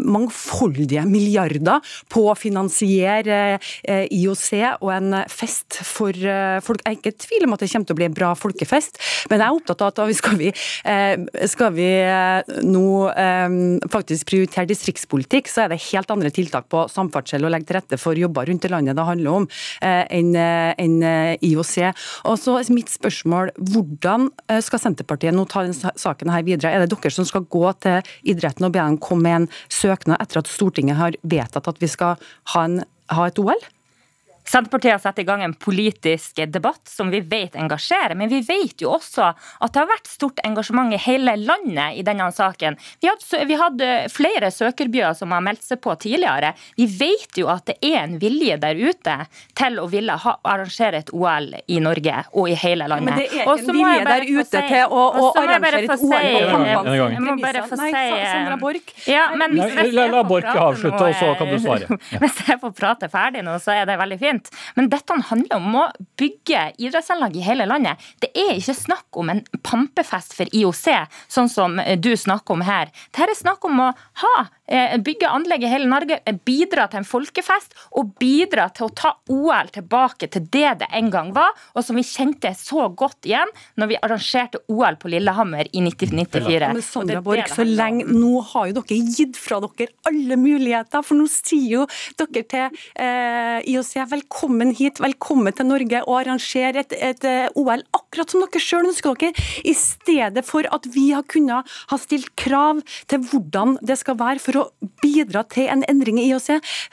mangfoldige milliarder på å finansiere IOC og en fest for folk. Jeg er ikke i tvil om at det kommer til å bli en bra folkefest. Men jeg er opptatt av at skal vi, eh, skal vi eh, nå eh, faktisk prioritere distriktspolitikk, så er det helt andre tiltak på samferdsel og legge til rette for jobber rundt i landet det handler om, enn IOC. Og så mitt spørsmål, Hvordan skal Senterpartiet nå ta denne saken her videre? Er det dere som skal gå til idretten og be dem komme med en søknad etter at Stortinget har vedtatt at vi skal ha, en, ha et OL? Senterpartiet har satt i gang en politisk debatt som vi vet engasjerer, men vi vet jo også at det har vært stort engasjement i hele landet i denne saken. Vi hadde, vi hadde flere søkerbyer som har meldt seg på tidligere. Vi vet jo at det er en vilje der ute til å ville ha, arrangere et OL i Norge og i hele landet. Men det er ikke en vilje der ute si, til å, å arrangere et OL på Pampans Jeg må bare få si Sandra Borch. Ja, men, la, la Borch avslutte, og så kan du svare. Hvis jeg får prate ferdig nå, så er det veldig fint. Men dette handler om å bygge idrettsanlegg i hele landet. Det er ikke snakk om en pampefest for IOC, sånn som du snakker om her. Dette er snakk om å ha bygge anlegg i hele Norge, eh, bidra til en folkefest og bidra til å ta OL tilbake til det det en gang var, og som vi kjente så godt igjen når vi arrangerte OL på Lillehammer i 1994. Men Sandra Borch, så lenge Nå har jo dere gitt fra dere alle muligheter, for nå sier jo dere til eh, IOC velkommen hit, velkommen til Norge og arrangere et, et, et eh, OL akkurat som dere sjøl ønsker dere, i stedet for at vi har kunnet ha stilt krav til hvordan det skal være for å å bidra til en endring i IOC.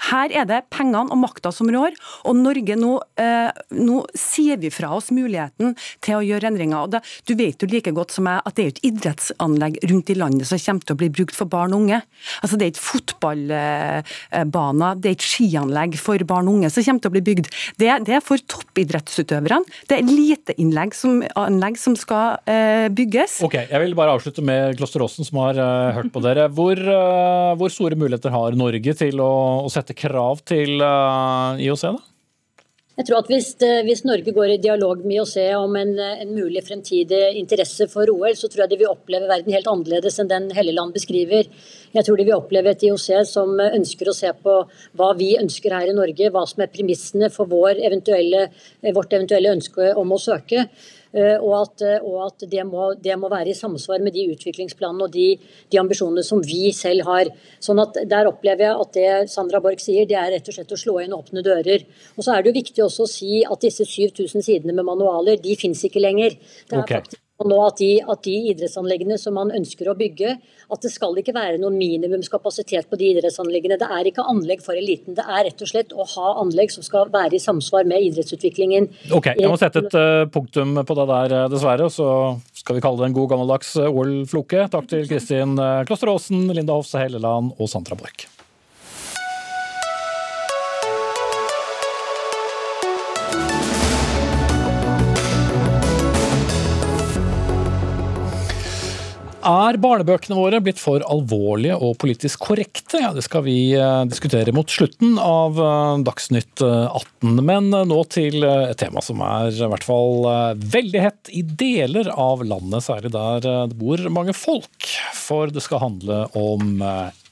Her er det pengene og makta som rår, og Norge nå, eh, nå sier vi fra oss muligheten til å gjøre endringer. Og det, du vet jo like godt som jeg at det er et idrettsanlegg rundt i landet som kommer til å bli brukt for barn og unge. Altså Det er ikke fotballbaner, det er ikke skianlegg for barn og unge som kommer til å bli bygd. Det, det er for toppidrettsutøverne. Det er eliteinnlegg som, anlegg som skal eh, bygges. Ok, Jeg vil bare avslutte med Kloster Aasen, som har eh, hørt på dere. Hvor, uh, hvor, store muligheter har Norge til å, å sette krav til uh, IOC? da? Jeg tror at hvis, hvis, Norge går i dialog med IOC om en, en, mulig fremtidig interesse for OL, så tror jeg de vil oppleve verden helt annerledes enn den Helleland beskriver. Jeg tror de vil oppleve et IOC som ønsker å se på hva vi ønsker her i Norge, hva som er premissene for vår eventuelle, vårt eventuelle ønske om å søke. Eh, og at, eh, og at det, må, det, må, være i samsvar med de utviklingsplanene og de, de, ambisjonene som vi selv har. Sånn at Der opplever jeg at det Sandra Borch sier, det er rett og slett å slå inn åpne dører. Og så er det jo viktig også å si at disse 7000 sidene med manualer, de finnes ikke lenger. Det er okay. faktisk og nå at de, at de, idrettsanleggene som man ønsker å bygge, at det skal ikke være noen minimumskapasitet på de idrettsanleggene. Det er ikke anlegg for eliten. Det er rett og slett å ha anlegg som skal være i samsvar med idrettsutviklingen. Ok, Jeg må sette et uh, punktum på det der, dessverre, dessverre. Så skal vi kalle det en god gammeldags eh, OL-floke. Takk til Kristin Kloster Aasen, Linda Hofse Helleland og Sandra Borch. Er barnebøkene våre blitt for alvorlige og politisk korrekte? Ja, Det skal vi eh, diskutere mot slutten av eh, Dagsnytt 18. Eh, Men nå til et tema som er i hvert fall veldig hett i deler av landet, særlig der det bor mange folk. For det skal handle om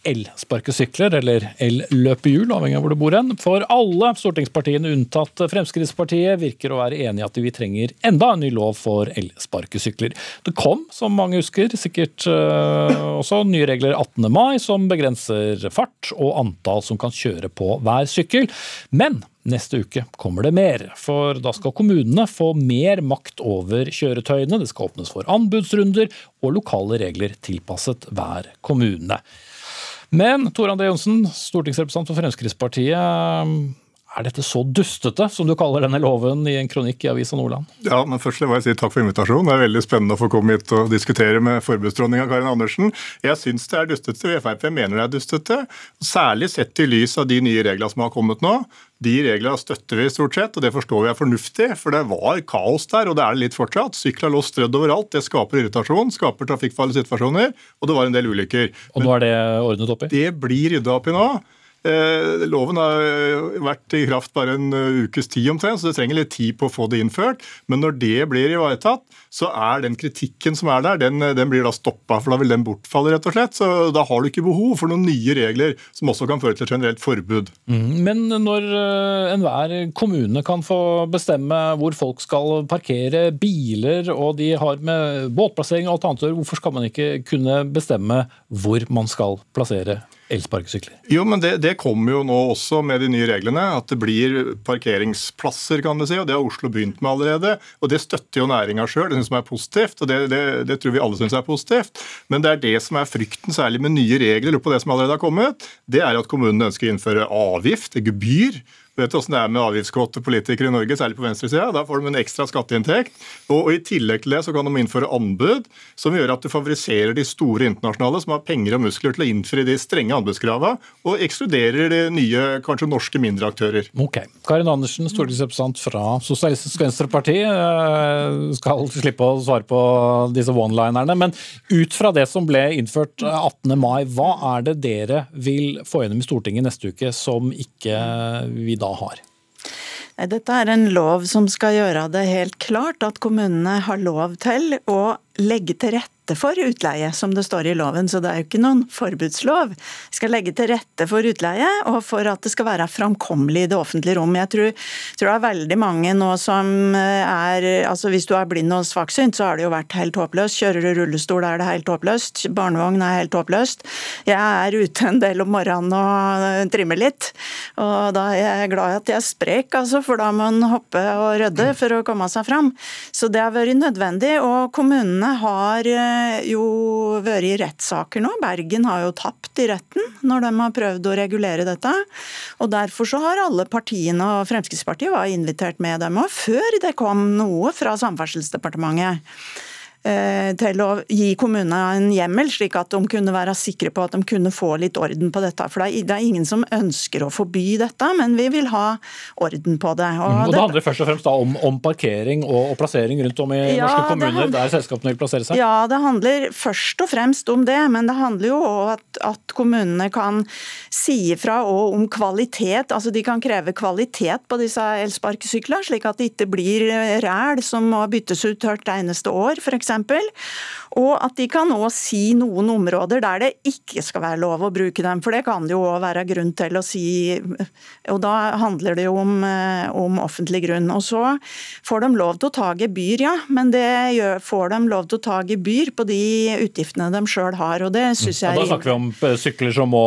elsparkesykler, eller elløpehjul, avhengig av hvor du bor hen. For alle stortingspartiene unntatt Fremskrittspartiet virker å være enige at vi trenger enda en ny lov for elsparkesykler. Det kom, som mange husker, sikkert uh, også nye regler 18. mai som begrenser fart og antall som kan kjøre på hver sykkel. Men Neste uke kommer det mer, for da skal kommunene få mer makt over kjøretøyene. Det skal åpnes for anbudsrunder og lokale regler tilpasset hver kommune. Men Tor André Johnsen, stortingsrepresentant for Fremskrittspartiet. Er dette så dustete, som du kaller denne loven i en kronikk i Avisa Nordland? Ja, men først vil jeg si takk for invitasjonen. Det er veldig spennende å få komme hit og diskutere med forbudsdronninga Karin Andersen. Jeg syns det er dustete, og Frp mener det er dustete. Særlig sett i lys av de nye reglene som har kommet nå. De reglene støtter vi stort sett, og det forstår vi er fornuftig. For det var kaos der, og det er det litt fortsatt. Sykler lå strødd overalt. Det skaper irritasjon, skaper trafikkfarlige situasjoner, og det var en del ulykker. Og nå er det ordnet opp i? Det blir rydda opp i nå. Eh, loven har vært i kraft bare en eh, ukes tid omtrent, så det trenger litt tid på å få det innført. Men når det blir ivaretatt, så er den kritikken som er der, den, den blir da stoppa. For da vil den bortfalle, rett og slett. Så da har du ikke behov for noen nye regler som også kan føre til et generelt forbud. Mm, men når enhver kommune kan få bestemme hvor folk skal parkere biler, og de har med båtplassering og alt annet å gjøre, hvorfor skal man ikke kunne bestemme hvor man skal plassere elsparkesykler? Jo, men det, det, kommer jo nå også med de nye reglene. At det blir parkeringsplasser, kan du si. og Det har Oslo begynt med allerede. og Det støtter jo næringa sjøl. Syns er positivt, og det, det, det tror vi alle syns er positivt. Men det er det som er frykten, særlig med nye regler og på det som allerede har kommet, det er at kommunene ønsker å innføre avgift, gebyr du vet åssen det er med avgiftskåte politikere i Norge, særlig på venstresida. Da får de en ekstra skatteinntekt. Og, I tillegg til det så kan de innføre anbud som gjør at du favoriserer de store internasjonale som har penger og muskler til å innfri de strenge anbudskravene, og ekskluderer de nye, kanskje norske mindre aktører. Ok. Karin Andersen, stortingsrepresentant fra Sosialistisk Venstreparti, eh, skal slippe å svare på disse one-linerne. Men ut fra det som ble innført 18. mai, hva er det dere vil få gjennom i Stortinget neste uke som ikke vi da da har? Dette er en lov som skal gjøre det helt klart at kommunene har lov til å legge til rette for utleie, som det står i loven, så det er jo ikke noen forbudslov. Vi skal legge til rette for utleie, og for at det skal være framkommelig i det offentlige rom. Jeg tror, tror, det er veldig mange nå som eh, er altså Hvis du er blind og svaksynt, så har det jo vært helt håpløst. Kjører du rullestol, er det helt håpløst. Barnevogn er helt håpløst. Jeg er ute en del om morgenen og trimmer litt, og da er jeg glad at jeg er sprek, altså, for da må man hoppe og rydde for å komme seg fram. Så det har vært nødvendig, og kommunene har eh, Eh, jo vært i rettssaker nå. Bergen har jo tapt i retten når de har prøvd å regulere dette. Og Derfor så har alle partiene, og Fremskrittspartiet var invitert med dem òg, før det kom noe fra Samferdselsdepartementet. Eh, til å gi kommunene en hjemmel, slik at de kunne være sikre på at de kunne få litt orden på dette. For det er ingen som ønsker å forby dette, men vi vil ha orden på det. Og, mm, og Det handler først og fremst om, om, parkering og, og, plassering rundt om i ja, norske kommuner handler, der selskapene vil plassere seg? Ja, det handler først og fremst om det, men det handler jo òg at, at kommunene kan si ifra om kvalitet. altså De kan kreve kvalitet på disse elsparkesyklene, slik at det ikke blir ræl som må byttes ut hvert eneste år, f.eks. Og at de kan òg si noen områder der det ikke skal være lov å bruke dem. For det kan det jo òg være grunn til å si. Og da handler det jo om, eh, om, offentlig grunn. Og så får de lov til å ta gebyr, ja. Men det gjør, får de lov til å ta gebyr på de utgiftene de sjøl har. Og det syns jeg og Da snakker vi om eh, sykler som må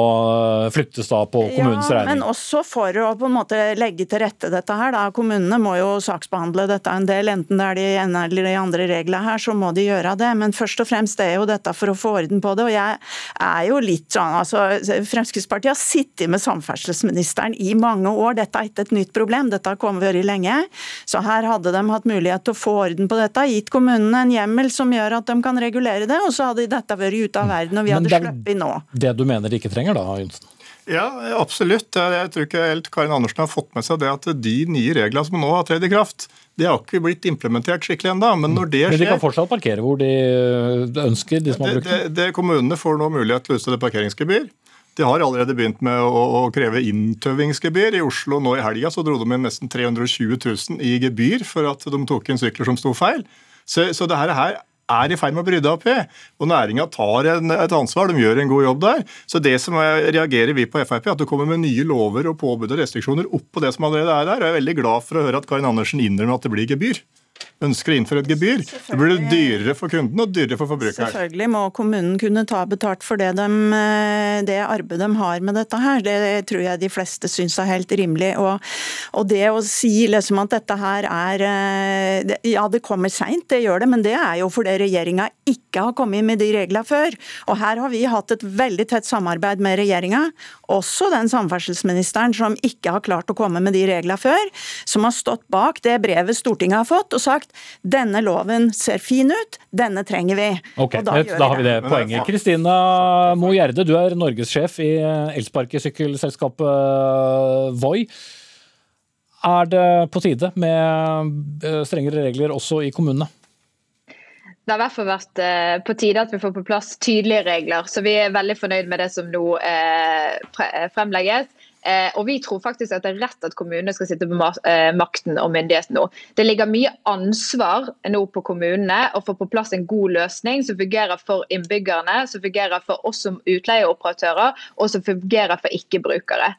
eh, flyttes da på kommunens ja, regning? Men også for å på en måte legge til rette dette her. Da. Kommunene må jo saksbehandle dette en del, enten det er de ene eller de andre reglene her, så må de gjøre det. Men først og fremst det er jo dette for å få orden på det. Og jeg er jo litt sånn altså Fremskrittspartiet har sittet med samferdselsministeren i mange år. Dette er ikke et nytt problem, dette har kommet vært lenge. Så her hadde de hatt mulighet til å få orden på dette, gitt kommunene en hjemmel som gjør at de kan regulere det, og så hadde dette vært ute av verden, og vi hadde sluppet nå. Det du mener de ikke trenger da, Johnsen? Ja, absolutt. Jeg tror ikke helt Karin Andersen har fått med seg det at de nye reglene som nå har tredd i kraft, det har ikke blitt implementert skikkelig ennå. Men når det skjer Men de kan fortsatt parkere hvor de ønsker, de som har brukt det? det, det kommunene får nå mulighet til å utstede parkeringsgebyr. De har allerede begynt med å, å kreve inntøvingsgebyr. I Oslo nå i helga så dro de inn nesten 320 000 i gebyr for at de tok inn sykler som sto feil. Så, så det her er i ferd med å brydde opp i. Og næringa tar en, et ansvar, de gjør en god jobb der. Så det som reagerer vi på Frp, at det kommer med nye lover og påbud og restriksjoner oppå det som allerede er der. Og jeg er veldig glad for å høre at Karin Andersen innrømmer at det blir gebyr ønsker å innføre et gebyr. Det blir det dyrere for kunden og dyrere for forbrukeren. Selvfølgelig må kommunen kunne ta betalt for det, de, eh, det arbeidet de har med dette her. Det tror jeg de fleste syns er helt rimelig. Og, og, det å si liksom at dette her er eh, Ja, det kommer seint, det gjør det, men det er jo fordi regjeringa ikke har kommet med de reglene før. Og her har vi hatt et veldig tett samarbeid med regjeringa, også den samferdselsministeren som ikke har klart å komme med de reglene før, som har stått bak det brevet Stortinget har fått og sagt denne loven ser fin ut, denne trenger vi. Ok, da, da, har vi det poenget. Kristina Mo Gjerde, du er norgessjef i elsparkesykkelselskapet eh, Voi. Er det på tide med eh, strengere regler også i kommunene? Det har i hvert fall vært eh, på tide at vi får på plass tydelige regler. Så vi er veldig fornøyd med det som nå fremlegges. Eh, og vi tror faktisk at det er rett at kommunene skal sitte på eh, makten og myndigheten nå. Det ligger mye ansvar nå på kommunene å få på plass en god løsning som fungerer for innbyggerne, som fungerer for oss som utleieoperatører og som fungerer for ikke-brukere.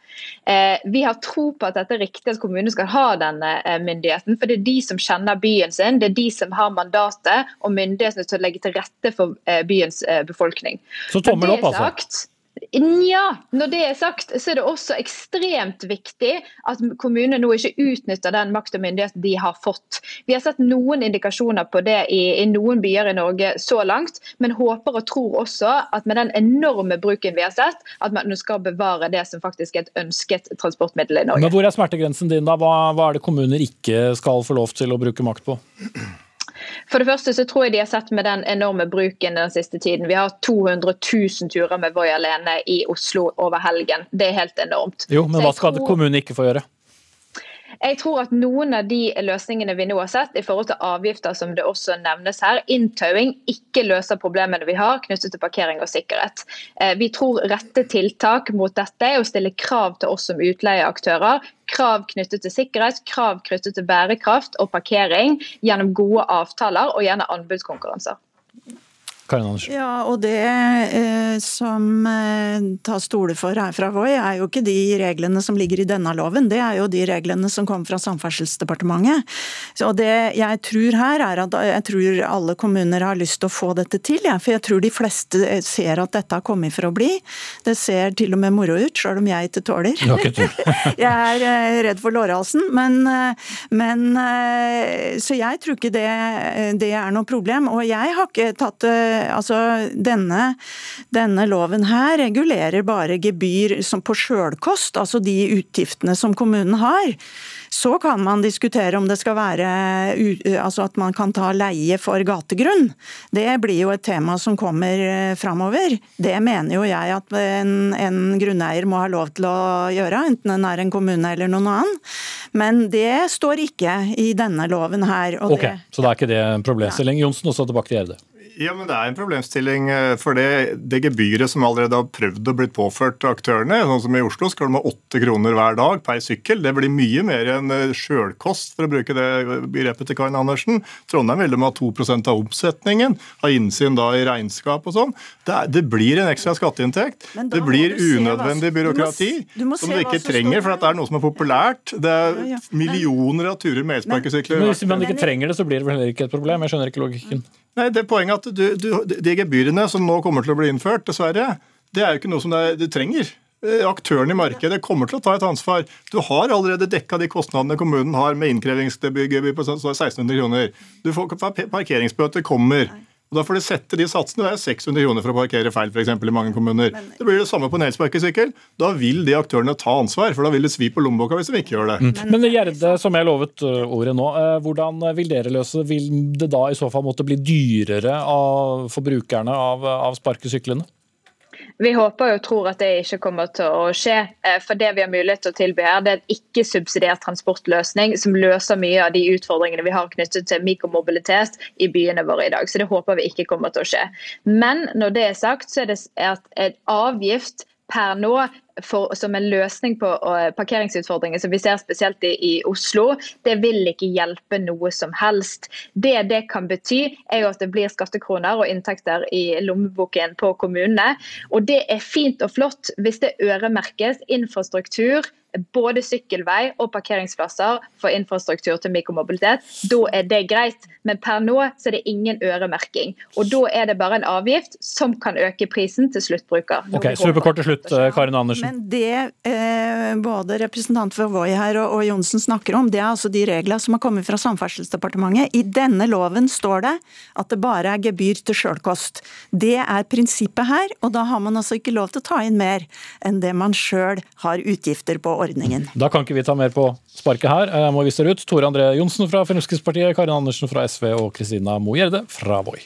Eh, vi har tro på at dette er riktig at kommunene skal ha denne myndigheten, for det er de som kjenner byen sin, det er de som har mandatet og myndighetene til å legge til rette for byens befolkning. Så tommel opp, altså? Nja, når det er sagt, så er det også ekstremt viktig at kommunene nå ikke utnytter den makt og myndighet de har fått. Vi har sett noen indikasjoner på det i, i, noen byer i Norge så langt, men håper og tror også at med den enorme bruken vi har sett, at man skal bevare det som faktisk er et ønsket transportmiddel i Norge. Men Hvor er smertegrensen din, da? Hva, hva er det kommuner ikke skal få lov til å bruke makt på? For det første så tror jeg de har sett med den enorme bruken den siste tiden. Vi har 200 000 turer med Voi alene i Oslo over helgen. Det er helt enormt. Jo, Men hva skal tror... kommunen ikke få gjøre? Jeg tror at noen av de løsningene vi nå har sett, i forhold til avgifter som det også nevnes her, inntauing ikke løser problemene vi har knyttet til parkering og sikkerhet. Eh, vi tror rette tiltak mot dette er å stille krav til oss som utleieaktører. Krav knyttet til sikkerhet, krav knyttet til bærekraft og parkering gjennom gode avtaler og gjerne anbudskonkurranser. Karin Andersen. Ja, og det eh, som eh, tas til orde for her fra Voi, er jo ikke de reglene som ligger i denne loven, det er jo de reglene som kommer fra Samferdselsdepartementet. Så det jeg tror her, er at jeg tror alle kommuner har lyst til å få dette til. Ja, for jeg tror de fleste ser at dette har kommet for å bli. Det ser til og med moro ut, sjøl om jeg ikke tåler. jeg er eh, redd for lårhalsen, men, eh, men eh, Så jeg tror ikke det, det er noe problem. Og jeg har ikke tatt altså denne, denne loven her regulerer bare gebyr på sjølkost, altså de utgiftene som kommunen har. Så kan man diskutere om det skal være altså at man kan ta leie for gategrunn. Det blir jo et tema som kommer eh, framover. Det mener jo jeg at en, en grunneier må ha lov til å gjøre, enten den er en kommune eller noen annen. Men det står ikke i denne loven her. ok, det, Så da er ikke det en problemstilling. Johnsen, også tilbake til Gjerde. Ja, men Det er en problemstilling. Eh, for det, det gebyret som allerede har prøvd å blitt påført aktørene, sånn som i Oslo skal de ha åtte kroner hver dag per sykkel, det blir mye mer enn eh, sjølkost, for å bruke det begrepet til Karin Andersen. Trondheim vil de ha 2% av omsetningen, ha innsyn da i regnskap og sånn. Det, det, blir en ekstra skatteinntekt. Det blir unødvendig byråkrati du må, du må som du ikke trenger, for det er noe som er populært. Det er millioner av turer med elsparkesykler. Hvis man ikke trenger det, så blir det vel heller ikke et problem? Jeg skjønner ikke logikken. Nei, det er poenget at du, du, De gebyrene som nå kommer til å bli innført, dessverre, det er jo ikke noe som du trenger. Eh, aktørene i markedet kommer til å ta et ansvar. Du har allerede dekka de kostnadene kommunen har med innkrevingsgebyr på 1600 kroner. Du får Parkeringsbøter kommer. Og Da får de sette de satsene. Det er 600 kroner for å parkere feil for eksempel, i mange kommuner. Men, det blir det samme på en elsparkesykkel. Da vil de aktørene ta ansvar, for da vil det svi på lommeboka hvis de ikke gjør det. Mm. Men Gjerde, som jeg lovet uh, ordet nå, uh, hvordan vil dere løse det? Vil det da i så fall måtte bli dyrere av, for brukerne av, av sparkesyklene? Vi håper og tror at det ikke kommer til å skje. Eh, for det vi har mulighet til å tilby her, det er en ikke-subsidiert transportløsning som løser mye av de utfordringene vi har knyttet til mikromobilitet i byene våre i dag. Så det håper vi ikke kommer til å skje. Men når det er sagt, så er det at en avgift per nå for, som en løsning på parkeringsutfordringer som vi ser spesielt i, i, Oslo, det vil ikke hjelpe noe som helst. Det det kan bety, er jo at det blir skattekroner og inntekter i lommeboken på kommunene. Og det er fint og flott hvis det øremerkes infrastruktur både sykkelvei og parkeringsplasser for infrastruktur til mikromobilitet, da er det greit. Men per nå så er det ingen øremerking. Og da er det bare en avgift som kan øke prisen til sluttbruker. Ok, Superkort til slutt, Karin Andersen. Men det eh, både representant for Voi her og, og Johnsen snakker om, det er altså de reglene som har kommet fra Samferdselsdepartementet. I denne loven står det at det bare er gebyr til sjølkost. Det er prinsippet her, og da har man altså ikke lov til å ta inn mer enn det man sjøl har utgifter på ordningen. Da kan ikke vi ta mer på sparket her. Jeg må vise dere ut. Tore André Johnsen fra Fremskrittspartiet, Karin Andersen fra SV og Kristina Mo Gjerde fra Voi.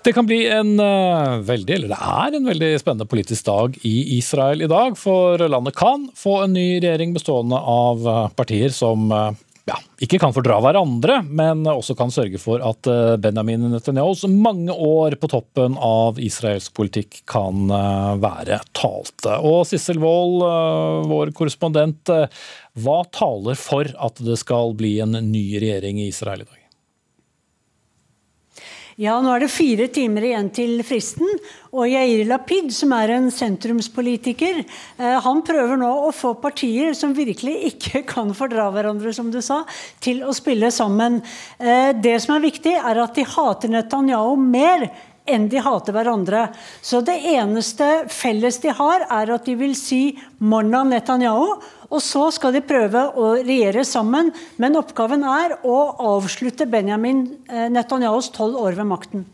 Det kan bli en uh, veldig, eller det er en veldig spennende politisk dag i Israel i dag. For landet kan få en ny regjering bestående av uh, partier som uh, ja, ikke kan fordra hverandre, men også kan sørge for at eh, Benjamin Netanyahus mange år på toppen av israelsk politikk kan eh, være talte. Og Sissel Wold, eh, vår korrespondent, hva taler for at det skal bli en ny regjering i Israel i dag? Ja, nå er det fire timer igjen til fristen. Og Yair Lapid, som er en sentrumspolitiker, eh, han prøver nå å få partier som virkelig ikke kan fordra hverandre, som du sa, til å spille sammen. Eh, det som er viktig, er at de hater Netanyahu mer enn de hater hverandre. Så det eneste felles de har, er at de vil si Monna Netanyahu. Og så skal de prøve å regjere sammen. Men oppgaven er å avslutte Benjamin eh, Netanyahus tolv år ved makten.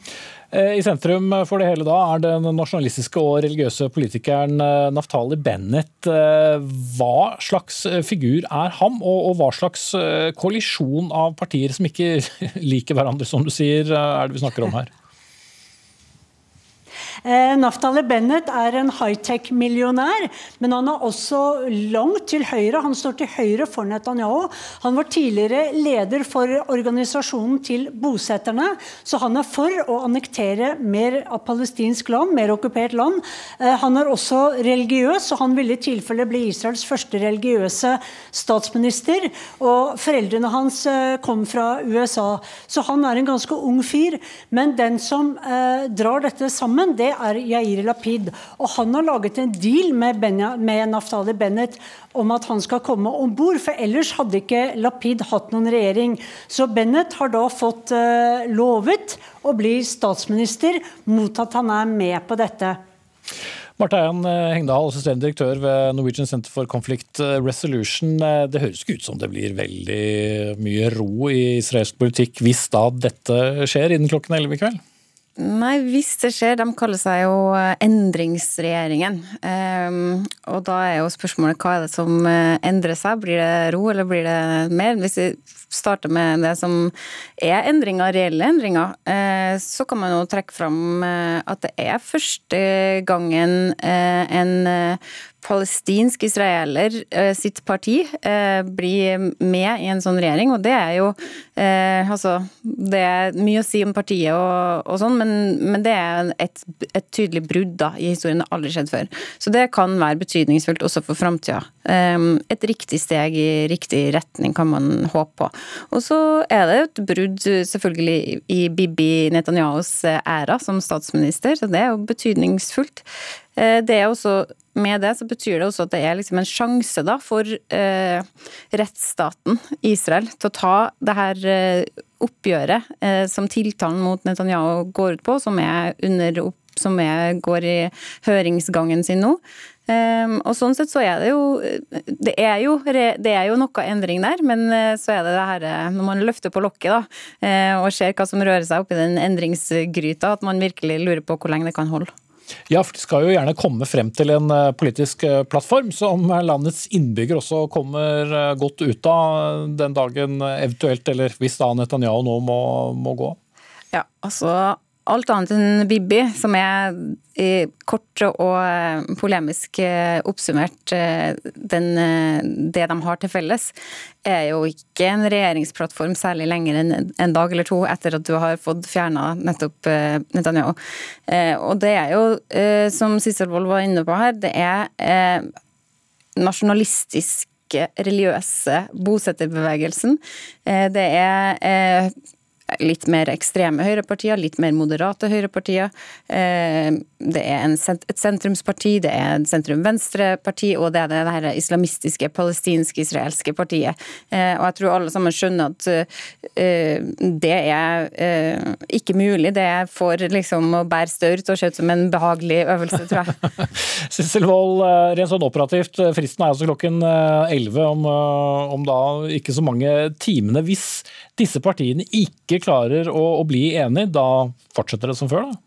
Eh, I sentrum for det hele da er den nasjonalistiske og religiøse politikeren eh, Naftali Bennett. Hva slags figur er ham, og hva slags koalisjon av partier som ikke liker hverandre, som du sier, er det vi snakker om her? Eh, Naftali Bennett er en high-tech-millionær, men han er også langt til høyre. Han står til høyre for Netanyahu. Han var tidligere leder for organisasjonen til bosetterne, så han er for å annektere mer av palestinsk land, mer okkupert land. Eh, han er også religiøs, og han ville i tilfelle bli Israels første religiøse statsminister. Og foreldrene hans eh, kom fra USA, så han er en ganske ung fyr. Men den som drar dette sammen, det er Yair Lapid. Og han har laget en deal med, Benja, med Naftali Bennett om at han skal komme om bord, for ellers hadde ikke Lapid hatt noen regjering. Så Bennett har da fått uh, lovet å bli statsminister mot at han er med på dette. Marte Eian Hengdal, assisterende direktør ved Norwegian Center for Conflict Resolution. Det høres ikke ut som det blir veldig mye ro i israelsk politikk hvis da dette skjer innen klokken 11 i kveld? Nei, hvis det skjer. De kaller seg jo eh, endringsregjeringen. Um, og da er jo spørsmålet hva er det som eh, endrer seg? Blir det ro, eller blir det mer? Hvis vi starter med det som er endringer, reelle endringer, uh, så kan man jo trekke fram at det er første gangen en palestinsk israeler eh, sitt parti eh, blir med i en sånn regjering, og det er jo eh, altså, Det er mye å si om partiet og, og sånn, men, men, det er et, et tydelig brudd da, i historien. Det har aldri skjedd før. Så det kan være betydningsfullt også for framtida. Et riktig steg i riktig retning kan man håpe på. Og så er det et brudd selvfølgelig i Bibi Netanyahus æra som statsminister, så det er jo betydningsfullt. Det er også med det så betyr det også at det er liksom en sjanse da for eh, rettsstaten Israel til å ta det her eh, oppgjøret eh, som tiltalen mot Netanyahu går ut på, som, er under, som er, går i høringsgangen sin nå. Um, og sånn sett så er det jo det er jo, det er jo noe endring der, men eh, så er det det her eh, når man løfter på lokket da, eh, og ser hva som rører seg oppi den endringsgryta, at man virkelig lurer på hvor lenge det kan holde. Ja, for De skal jo gjerne komme frem til en eh, politisk eh, plattform som landets innbygger også kommer eh, godt ut av den dagen eventuelt, eller hvis da Netanyahu nå må, må gå? Ja, altså alt annet enn Bibi, som er kort og eh, polemisk eh, oppsummert eh, den, det de har til felles, er jo ikke en regjeringsplattform særlig lenger enn en dag eller to etter at du har fått fjerna nettopp Netanyahu. Og det er jo, som Sissel Wold var inne på her, det er nasjonalistiske religiøse bosetterbevegelsen. Det er litt mer ekstreme høyrepartier, litt mer moderate høyrepartier. Eh, det er et sentrumsparti, det er et sentrum-venstre-parti, og det er det her islamistiske palestinsk-israelske partiet. Eh, og jeg tror alle sammen skjønner at eh, det er ikke mulig. Det er for liksom å bære staurt og ut som en behagelig øvelse, tror jeg. Sissel Wold, rent sånn operativt, fristen er altså klokken 11 om, om da ikke så mange timene. Hvis disse partiene ikke klarer å, å bli enige, da fortsetter det som før? da?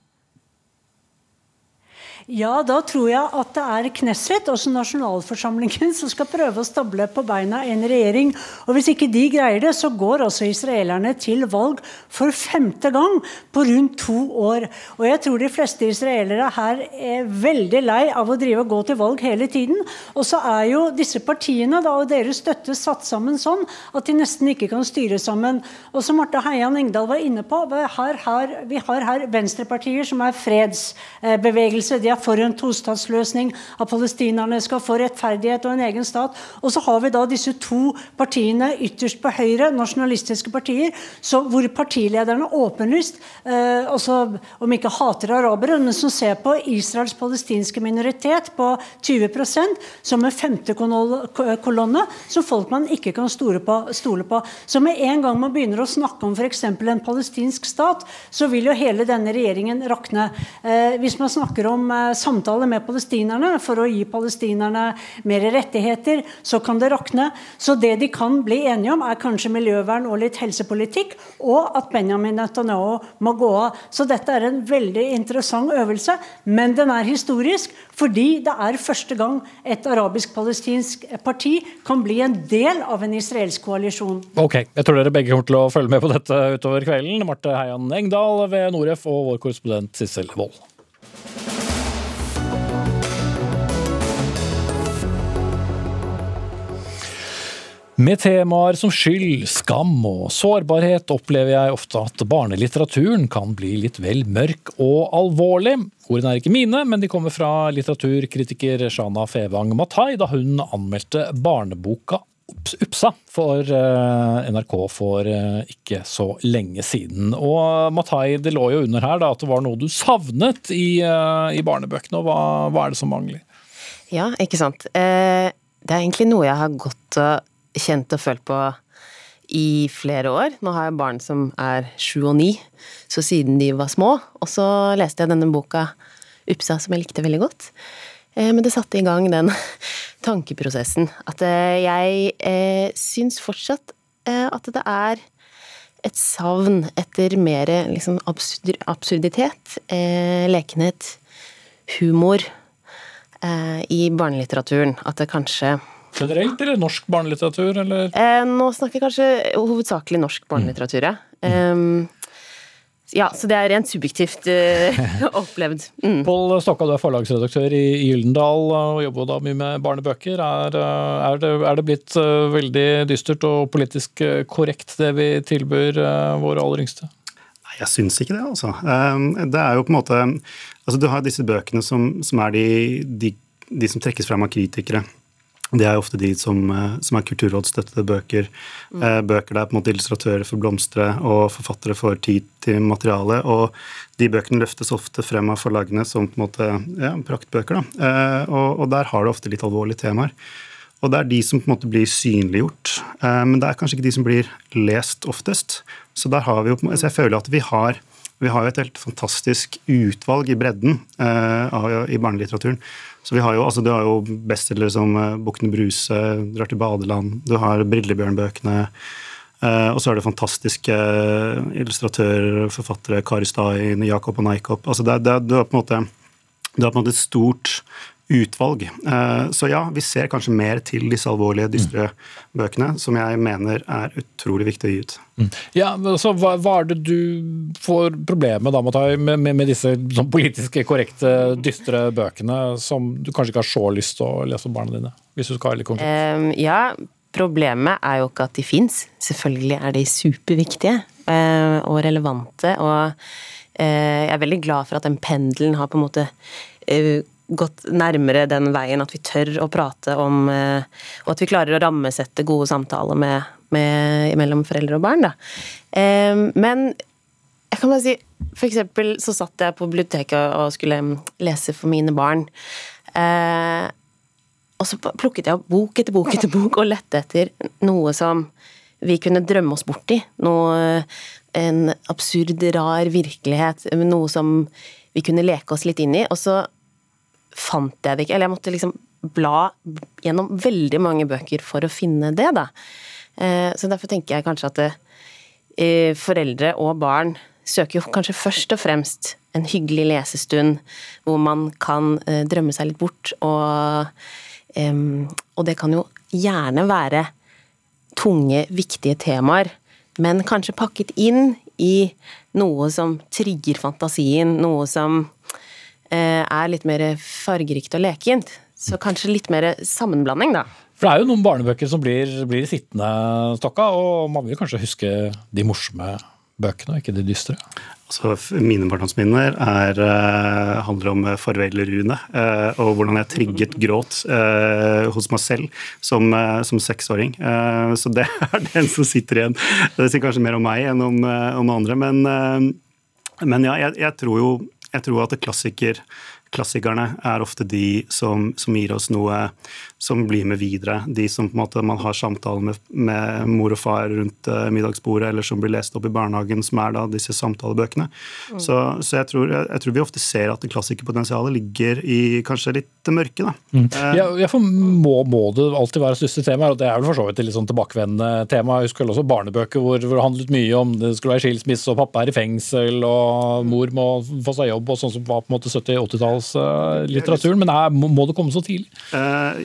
Ja, da tror jeg at det er Knesset, også nasjonalforsamlingen, som skal prøve å stable på beina en regjering. Og Hvis ikke de greier det, så går også israelerne til valg for femte gang på rundt to år. Og jeg tror de fleste israelere her er veldig lei av å drive og gå til valg hele tiden. Og så er jo disse partiene da, og deres støtte satt sammen sånn at de nesten ikke kan styre sammen. Og som Marte Heian Engdahl var inne på, vi har her, vi har her venstrepartier som er fredsbevegelse. De er for en tostatsløsning, at palestinerne skal få rettferdighet og en egen stat. Og så har vi da disse to partiene ytterst på høyre, nasjonalistiske partier, så, hvor partilederne åpenlyst, eh, også, om ikke hater arabere, men som ser på Israels palestinske minoritet på 20% som en femte kolonne, som folk man ikke kan stole på. Stole på. Så med en gang man begynner å snakke om f.eks. en palestinsk stat, så vil jo hele denne regjeringen rakne. Eh, hvis man snakker om eh, samtale med palestinerne for å gi palestinerne mer rettigheter, så kan det rakne. Så det de kan bli enige om, er kanskje miljøvern og litt helsepolitikk, og at Benjamin Netanyahu må gå av. Så dette er en veldig interessant øvelse, men den er historisk fordi det er første gang et arabisk-palestinsk parti kan bli en del av en israelsk koalisjon. Ok, jeg tror dere begge kommer til å følge med på dette utover kvelden. Marte Heian Engdahl ved Noref og vår korrespondent Sissel Wold. Med temaer som skyld, skam og sårbarhet opplever jeg ofte at barnelitteraturen kan bli litt vel mørk og alvorlig. Ordene er ikke mine, men de kommer fra litteraturkritiker Shana Fevang Matai da hun anmeldte barneboka Upsa for eh, NRK for eh, ikke så lenge siden. Og Matai, det lå jo under her da, at det var noe du savnet i, eh, i barnebøkene. og hva, hva, er det som mangler? Ja, ikke sant. det er egentlig noe jeg har gått og kjent og følt på i flere år. Nå har jeg barn som er sju og ni, så siden de var små. Og så leste jeg denne boka Upsa som jeg likte veldig godt. Eh, men det satte i gang den tankeprosessen. At eh, jeg eh, syns fortsatt eh, at det er et savn etter mer liksom, absurd, absurditet, lekenhet, humor i barnelitteraturen. At det kanskje Generelt, eller norsk barnelitteratur, eller? Eh, nå snakker jeg kanskje hovedsakelig norsk barnelitteratur, ja. Um, ja, så det er rent subjektivt uh, opplevd. Mm. Pål Stokka, du er forlagsredaktør i Gyldendal og jobber da mye med barnebøker. Er, er, det, er det, blitt uh, veldig dystert og politisk uh, korrekt det vi tilbyr våre aller yngste? Nei, jeg syns ikke det, altså. Um, det er jo på en måte Altså, du har disse bøkene som, som er de, de, de som trekkes frem av kritikere. Det er ofte de som, eh, som er kulturrådsstøttede bøker. Mm. Eh, bøker der på en måte illustratører får blomstre og forfattere får tid til materiale. Og de bøkene løftes ofte frem av forlagene som på en måte, ja, praktbøker. Da. Eh, og, og, der har du ofte litt alvorlige temaer. Og det er de som på en måte blir synliggjort, men det er kanskje ikke de som blir lest oftest. Så der har vi jo, så jeg føler at vi har vi har et helt fantastisk utvalg i bredden i barnelitteraturen så vi har jo, altså Du har jo bestselgere som uh, 'Bukkene Bruse', 'Drar til badeland', du har Brillebjørn-bøkene. Uh, og så er det fantastiske uh, illustratører, forfattere, Kari Stein, Jakob og Nykop. Altså det, det, du, har på en måte, du har på en måte et stort utvalg. Eh, så ja, vi ser kanskje mer til disse alvorlige, dystre mm. bøkene, som jeg mener er utrolig viktig å gi ut. Mm. Ja, så hva, hva, er det du får problemet da, med, med, med disse sånn politiske korrekte, dystre bøkene som du kanskje ikke har så lyst til å lese for barna dine? Hvis du skal være litt konkret. Um, ja, problemet er jo ikke at de fins. Selvfølgelig er de superviktige uh, og relevante. Og uh, jeg er veldig glad for at den pendelen har på en måte uh, gått nærmere den veien at vi tør å prate om eh, Og at vi klarer å rammesette gode samtaler med, med, mellom foreldre og barn. Da. Men jeg kan bare si For eksempel så satt jeg på biblioteket og skulle lese for mine barn. Eh, og så plukket jeg opp bok etter bok etter bok og lette etter noe som vi kunne drømme oss bort i. Noe, en absurd, rar virkelighet. Noe som vi kunne leke oss litt inn i. Og så fant jeg det ikke. Eller jeg måtte liksom bla gjennom veldig mange bøker for å finne det, da. Eh, så derfor tenker jeg kanskje at det, eh, foreldre og barn søker jo kanskje først og fremst en hyggelig lesestund hvor man kan eh, drømme seg litt bort, og, og det kan jo gjerne være tunge, viktige temaer, men kanskje pakket inn i noe som trigger fantasien, noe som Eh, er litt mer fargerikt og lekent. Så kanskje litt mer sammenblanding, da. For det er jo noen barnebøker som blir, blir sittende, Stokka, og man vil kanskje huske de morsomme bøkene, og ikke de dystre? Altså, mine barndomsminner er, uh, handler om farvel, Rune, uh, og hvordan jeg trigget gråt uh, hos meg selv som, som seksåring. så det er den som sitter igjen. Det sier kanskje mer om meg enn om, om andre, men, men ja, jeg, jeg, tror jo jeg tror at klassiker, klassikerne er ofte de som, som, gir oss noe som blir med videre. De som på en måte man har samtaler med, med mor og far rundt uh, middagsbordet, eller som blir lest opp i barnehagen, som er da disse samtalebøkene. Mm. Så, så jeg, tror, jeg, jeg, tror, vi ofte ser at klassikerpotensialet ligger i kanskje litt det mørke. da. Mm. Uh, ja, for må, må, det alltid være største tema, og det er vel for så vidt et litt sånn tilbakevendende tema. Jeg husker også barnebøker hvor, hvor det handlet mye om det skulle være skilsmisse, og pappa er i fengsel, og mor må få seg jobb, og sånn som var på en måte 70-80-tallslitteraturen. Men er, må det komme så tidlig? Uh,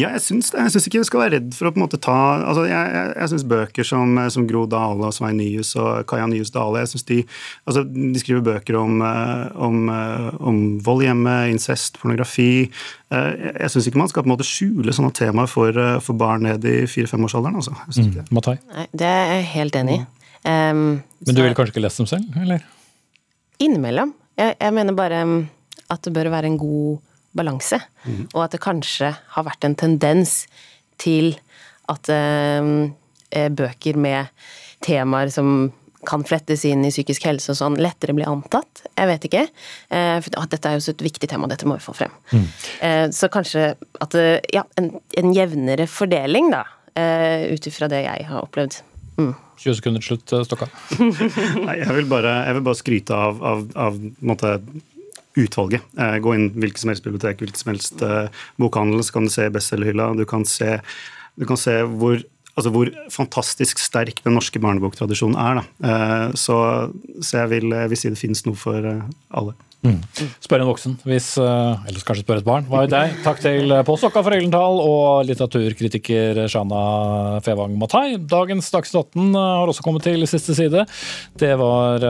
ja, jeg syns det. Jeg syns ikke vi skal være redd for å på en måte ta altså Jeg, jeg, jeg syns bøker som, som, Gro Dale og Svein Nyhus og Kaja Nyhus Dale jeg synes de, altså, de skriver bøker om, eh, om, eh, om vold hjemme, incest, pornografi. Eh, jeg syns ikke man skal på en måte skjule sånne temaer for, for barn ned i fire-femårsalderen. Altså. Mm. Matai? Det er jeg helt enig i. Um, Men du ville kanskje ikke lest dem selv, eller? Innimellom. Jeg, jeg mener bare um, at det bør være en god balanse. Mm. Og at det kanskje har vært en tendens til at eh, eh, bøker med temaer som kan flettes inn i psykisk helse og sånn, lettere blir antatt. Jeg vet ikke. Eh, for at dette er jo så et viktig tema, dette må vi få frem. Mm. Eh, så kanskje at eh, Ja, en, en jevnere fordeling, da. Eh, ut ifra det jeg har opplevd. Mm. 20 sekunder til slutt, Stokka. Nei, jeg vil bare, jeg vil bare skryte av, av, av måte, utvalget. Eh, gå inn hvilket som helst bibliotek, hvilket som helst eh, bokhandel, så kan du se bestselgerhylla. Du kan se, du kan se hvor, altså hvor fantastisk sterk den norske barneboktradisjonen er. Da. Så, så jeg, vil, jeg vil si det finnes noe for alle. Mm. Spør en voksen, hvis, eller kanskje spør et barn. Hva er deg? Takk til postdoktor for Øylenthal og litteraturkritiker Shana Fevang Matai. Dagens Dagsnytt 18 har også kommet til siste side. Det var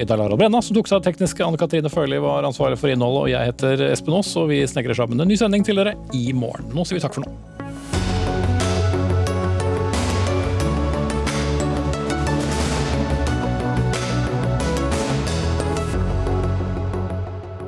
Ida Lara Brenna som tok seg av tekniske. Anne Katrine Førli var ansvarlig for innholdet, og jeg heter Espen Aas, og vi snekrer sammen en ny sending til dere i morgen. Nå sier vi takk for nå.